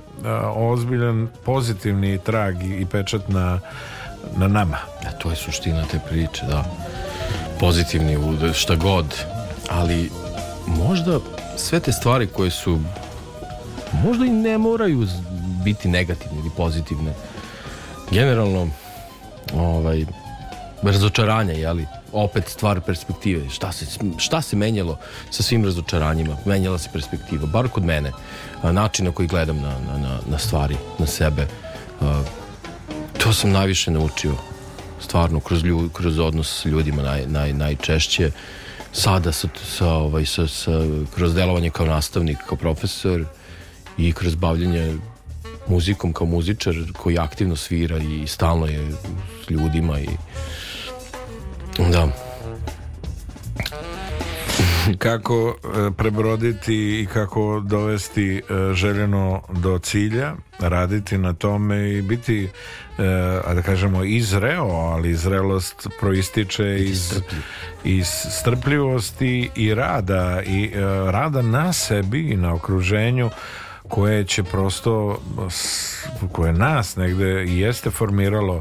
ozbiljan pozitivni trag i pečat na, na nama. A to je suština te priče, da. Pozitivni udar, šta god, ali možda sve te stvari koje su možda i ne moraju biti negativne ili pozitivne. Generalno, ovaj, razočaranje, jeli, opet stvar perspektive. Šta se, šta se menjalo sa svim razočaranjima? Menjala se perspektiva, bar kod mene. Način na koji gledam na, na, na stvari, na sebe. To sam najviše naučio. Stvarno, kroz, ljud, kroz odnos s ljudima naj, naj, najčešće. Sada sa, sa, ovaj, sa, sa, kroz delovanje kao nastavnik, kao profesor i kroz bavljenje muzikom kao muzičar koji aktivno svira i stalno je s ljudima i da kako e, prebroditi i kako dovesti e, željeno do cilja raditi na tome i biti e, a da kažemo izreo ali zrelost proističe iz, iz strpljivosti i rada i rada na sebi i na okruženju koje će prosto koje nas negde jeste formiralo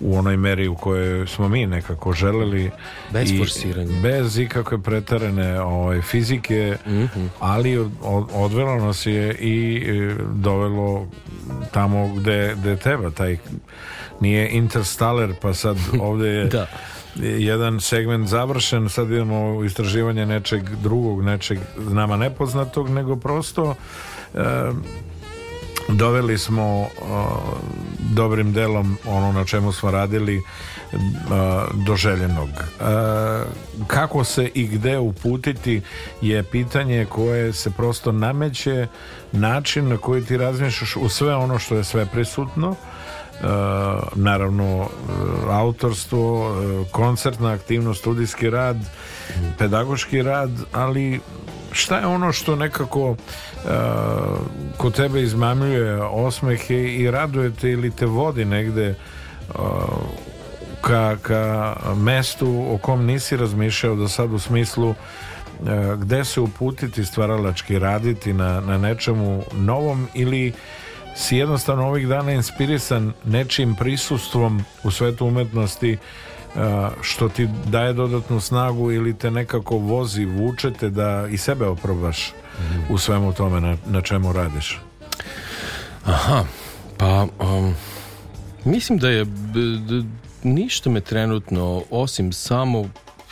u onoj meri u kojoj smo mi nekako želeli bez forsiranja bez ikakve pretarene ovaj, fizike mm -hmm. ali od, odvelo nas je i e, dovelo tamo gde, gde treba taj nije interstellar pa sad ovde je da. jedan segment završen sad idemo u istraživanje nečeg drugog nečeg nama nepoznatog nego prosto Ehm, doveli smo uh, dobrim delom ono na čemu smo radili uh, do željenog uh, kako se i gde uputiti je pitanje koje se prosto nameće način na koji ti razmišljaš u sve ono što je sve prisutno ehm, naravno eh, autorstvo koncertna aktivnost, studijski rad pedagoški rad ali šta je ono što nekako Eh, ko tebe izmamljuje osmeh i raduje te ili te vodi negde eh, ka, ka mestu o kom nisi razmišljao do sad u smislu eh, gde se uputiti stvaralački raditi na, na nečemu novom ili si jednostavno ovih dana inspirisan nečim prisustvom u svetu umetnosti što ti daje dodatnu snagu ili te nekako vozi, vučete da i sebe oprobaš mm. u svemu tome na, na čemu radiš. Aha, pa um, mislim da je da, ništa me trenutno osim samo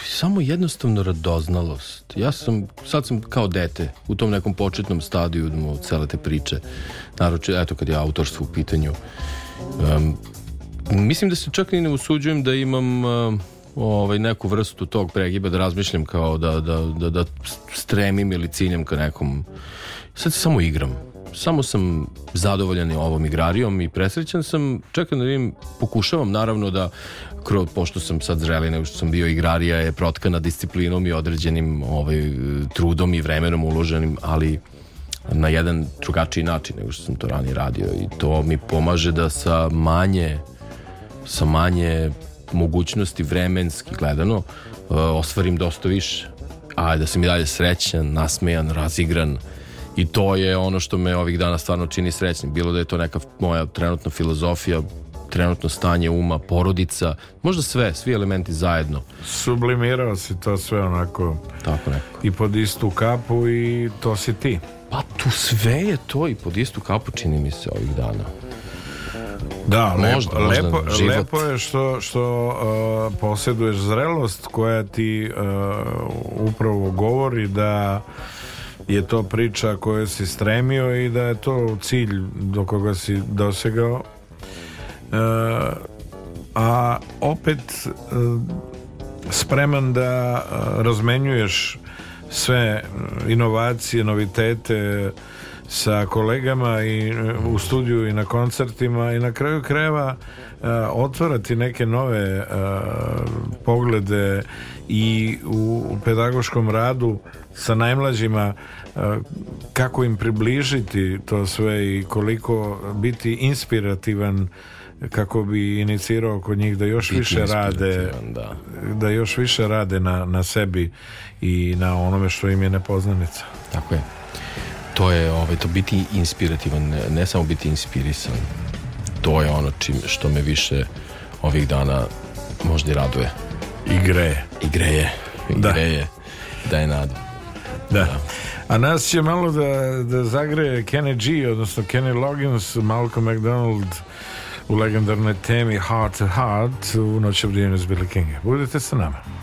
samo jednostavno radoznalost. Ja sam, sad sam kao dete u tom nekom početnom stadiju cele te priče, naroče, eto kad je autorstvo u pitanju. Um, Mislim da se čak i ne usuđujem da imam uh, ovaj, neku vrstu tog pregiba da razmišljam kao da, da, da, da stremim ili ciljam ka nekom. Sad se samo igram. Samo sam zadovoljan ovom igrarijom i presrećan sam. Čekam da vidim, pokušavam naravno da, kro, pošto sam sad zreli nego što sam bio igrarija, je protkana disciplinom i određenim ovaj, trudom i vremenom uloženim, ali na jedan drugačiji način nego što sam to ranije radio i to mi pomaže da sa manje sa manje mogućnosti vremenski gledano eh, ostvarim dosta više a da sam i dalje srećan, nasmejan, razigran i to je ono što me ovih dana stvarno čini srećnim. Bilo da je to neka moja trenutna filozofija, trenutno stanje uma, porodica, možda sve, svi elementi zajedno. Sublimirao si to sve onako Tako neko. i pod istu kapu i to si ti. Pa tu sve je to i pod istu kapu čini mi se ovih dana. Da, možda, lepo, možda lepo, život. lepo je što, što uh, eh, posjeduješ zrelost koja ti uh, upravo govori da je to priča koju si stremio i da je to cilj do koga si dosegao uh, a opet spreman da razmenjuješ sve inovacije, novitete sa kolegama i e, u studiju i na koncertima i na kraju krajeva uh, otvarati neke nove uh, poglede i u pedagoškom radu sa najmlađima uh, kako im približiti to sve i koliko biti inspirativan kako bi inicirao kod njih da još više rade da. da. još više rade na, na sebi i na onome što im je nepoznanica. Tako je to je ovaj, to biti inspirativan, ne, ne samo biti inspirisan. To je ono čim, što me više ovih dana možda i raduje. I greje. I greje. I da. greje. Daje nadu. Da. da. A nas će malo da, da zagreje Kenny G, odnosno Kenny Loggins, Malcolm McDonald u legendarnoj temi Heart to Heart u noću Brijenu s Billy Budete sa nama.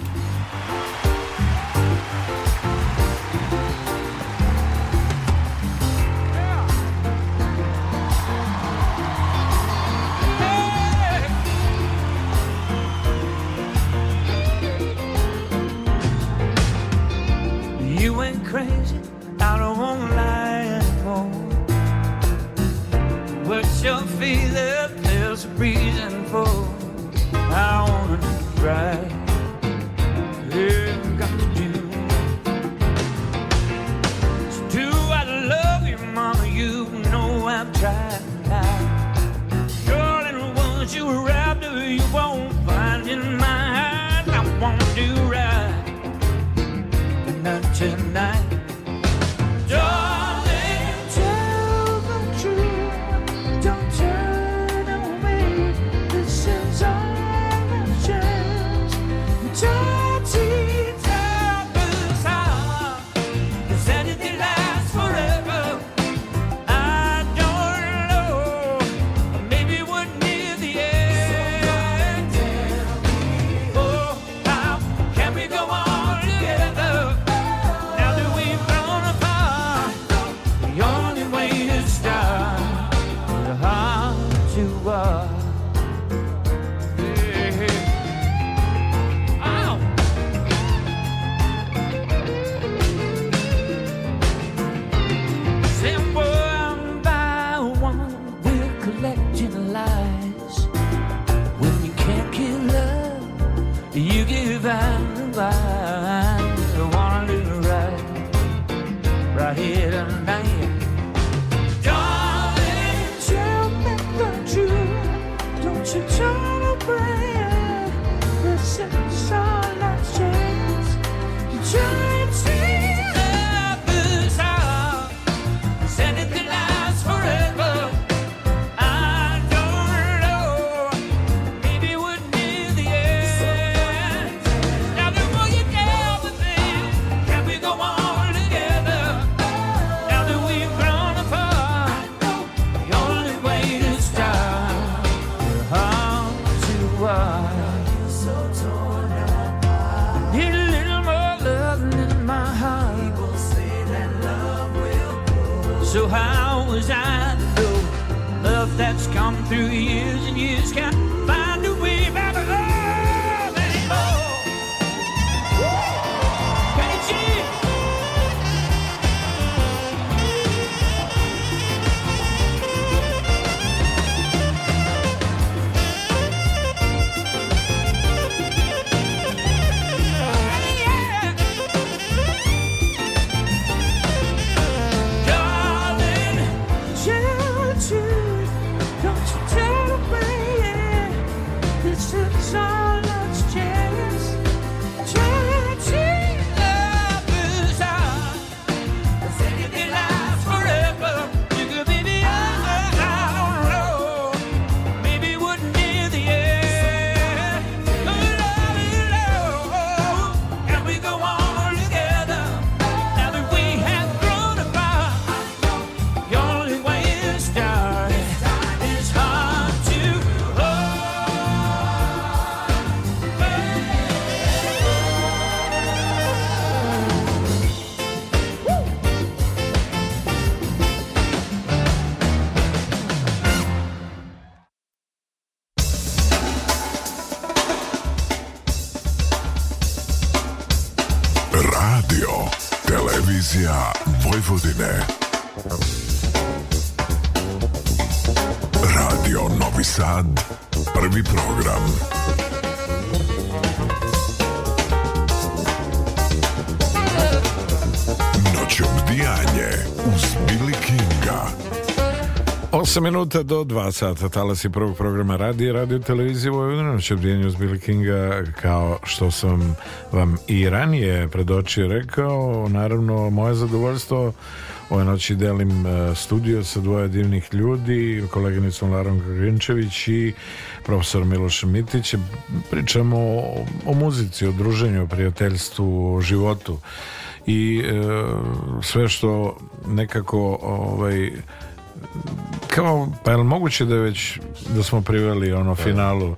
8 minuta do 2 sata talasi prvog programa radi radio televizije Vojvodina noć odbijenju Billy Kinga kao što sam vam i ranije predočio rekao naravno moje zadovoljstvo ove noći delim e, studio sa dvoje divnih ljudi koleginicom Larom Grinčević i profesorom Milošem Mitićem pričamo o, o muzici o druženju, o prijateljstvu o životu i e, sve što nekako ovaj kao, pa je li moguće da već da smo priveli ono da. finalu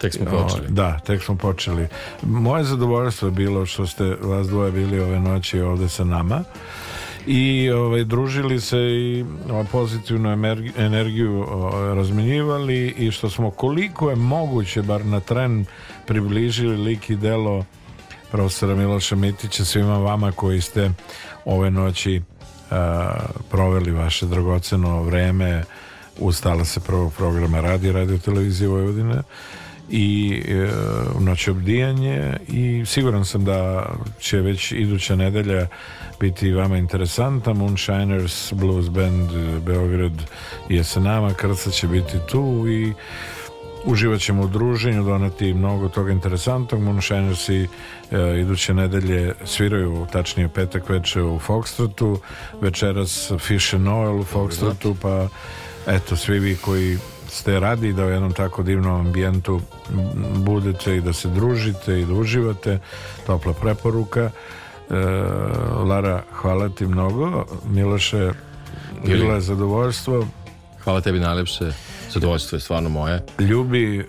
Tek smo počeli. Da, tek smo počeli. Moje zadovoljstvo je bilo što ste vas dvoje bili ove noći ovde sa nama i ovaj, družili se i ovaj, pozitivnu energiju ovaj, razminjivali i što smo koliko je moguće bar na tren približili lik i delo profesora Miloša Mitića svima vama koji ste ove noći Eh, proveli vaše dragoceno vreme ustala se prvog programa radi radio televizije Vojvodine i e, noć obdijanje i siguran sam da će već iduća nedelja biti vama interesanta Moonshiners Blues Band eh, Beograd je sa nama Krca će biti tu i uživat ćemo u druženju, doneti mnogo toga interesantnog. Moonshines e, iduće nedelje sviraju, tačnije petak večer u Foxtrotu, večeras Fish and Oil u Foxtrotu, pa eto, svi vi koji ste radi da u jednom tako divnom ambijentu budete i da se družite i da uživate, topla preporuka. E, Lara, hvala ti mnogo. Miloše, bilo je zadovoljstvo. Hvala tebi najlepše. Zadovoljstvo je stvarno moje. Ljubi uh,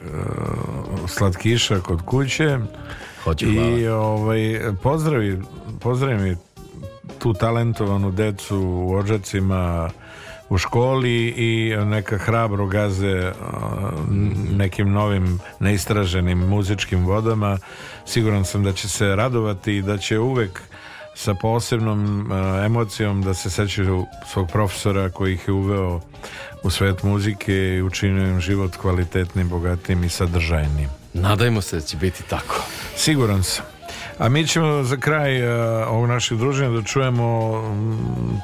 slatkiša kod kuće. Hoću, I ovaj, pozdravi, pozdravi mi tu talentovanu decu u Ođacima, u školi i neka hrabro gaze e, nekim novim neistraženim muzičkim vodama. Siguran sam da će se radovati i da će uvek sa posebnom uh, emocijom da se sećaju svog profesora koji ih je uveo u svet muzike i učinio im život kvalitetnim, bogatim i sadržajnim. Nadajmo se da će biti tako. Siguran sam. A mi ćemo za kraj uh, ovog našeg druženja da čujemo um,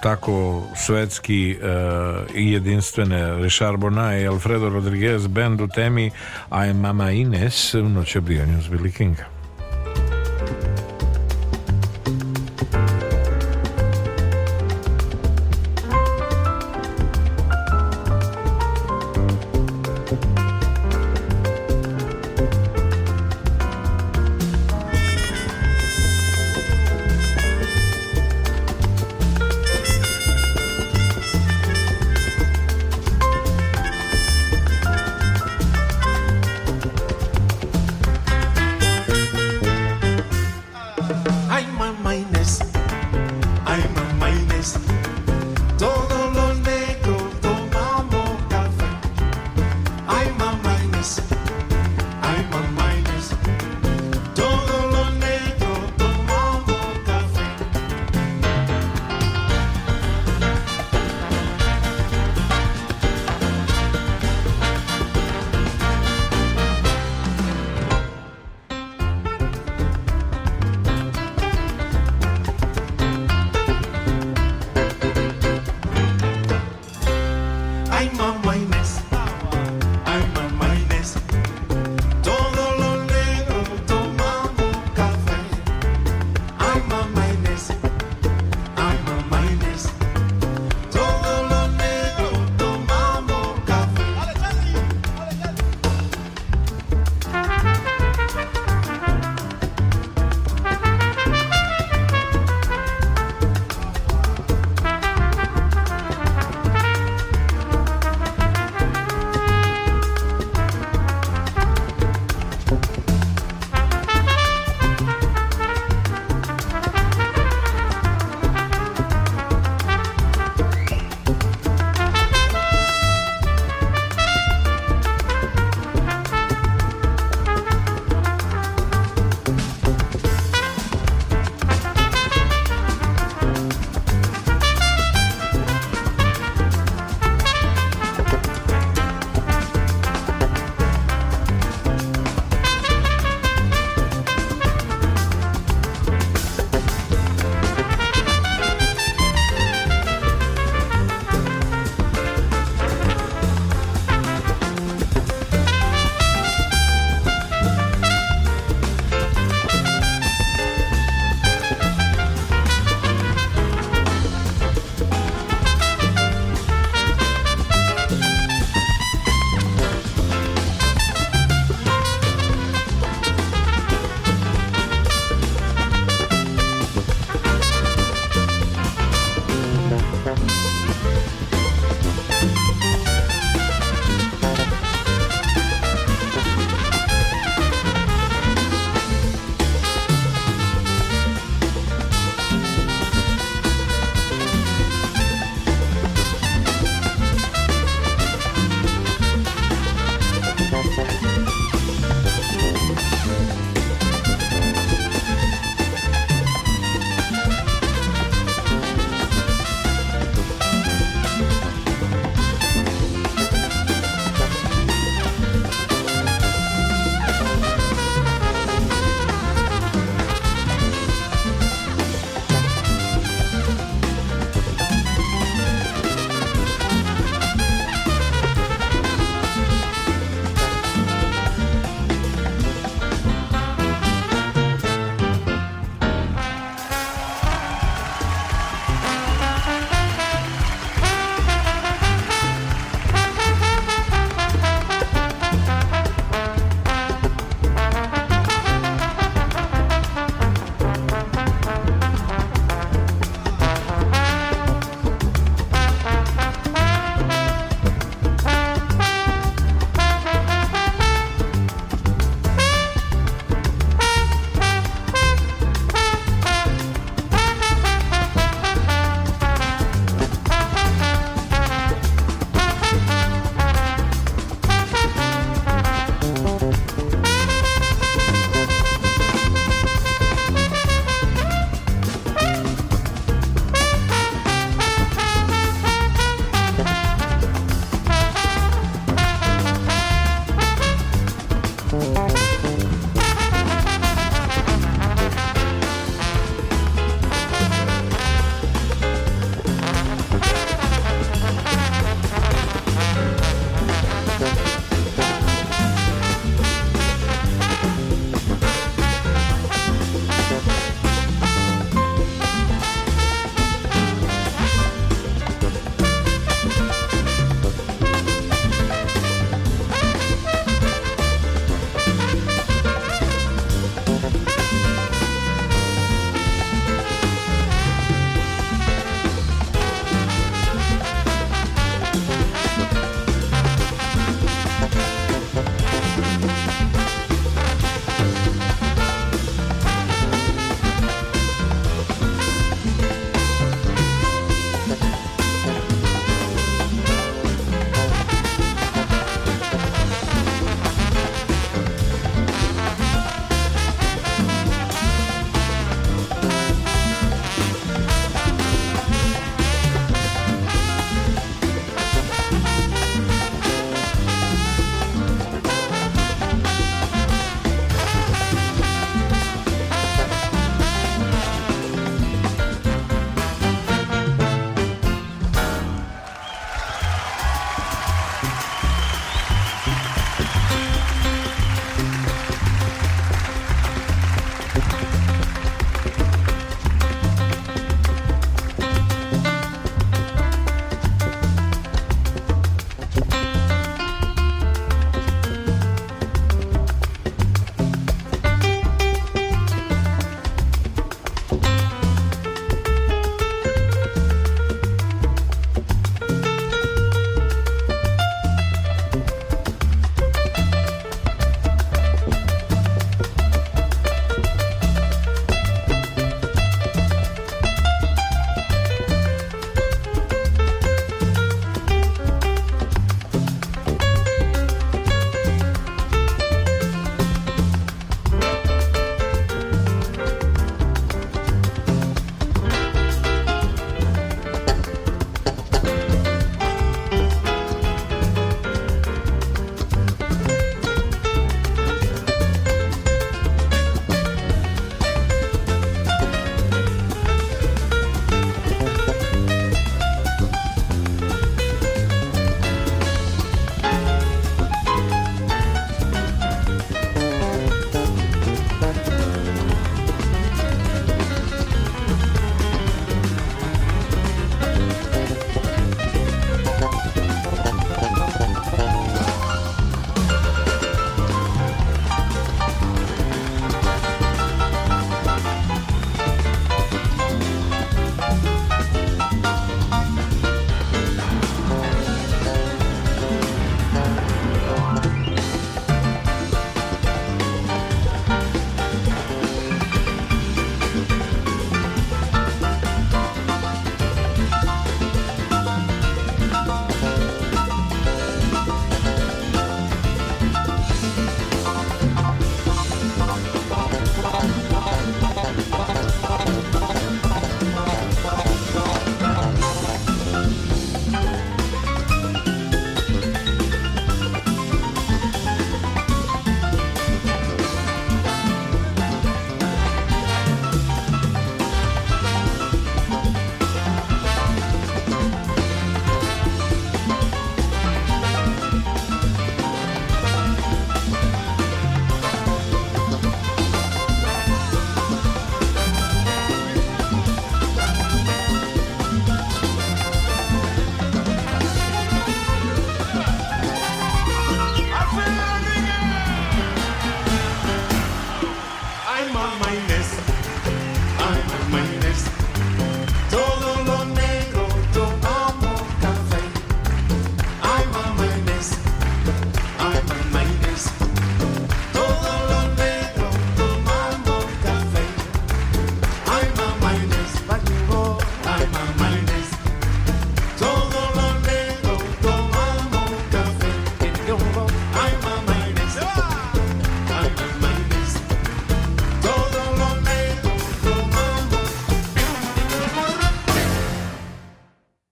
tako svetski uh, i jedinstvene Richard Bona i Alfredo Rodriguez band u temi I'm Mama Ines u noćebrijanju Billy Kinga.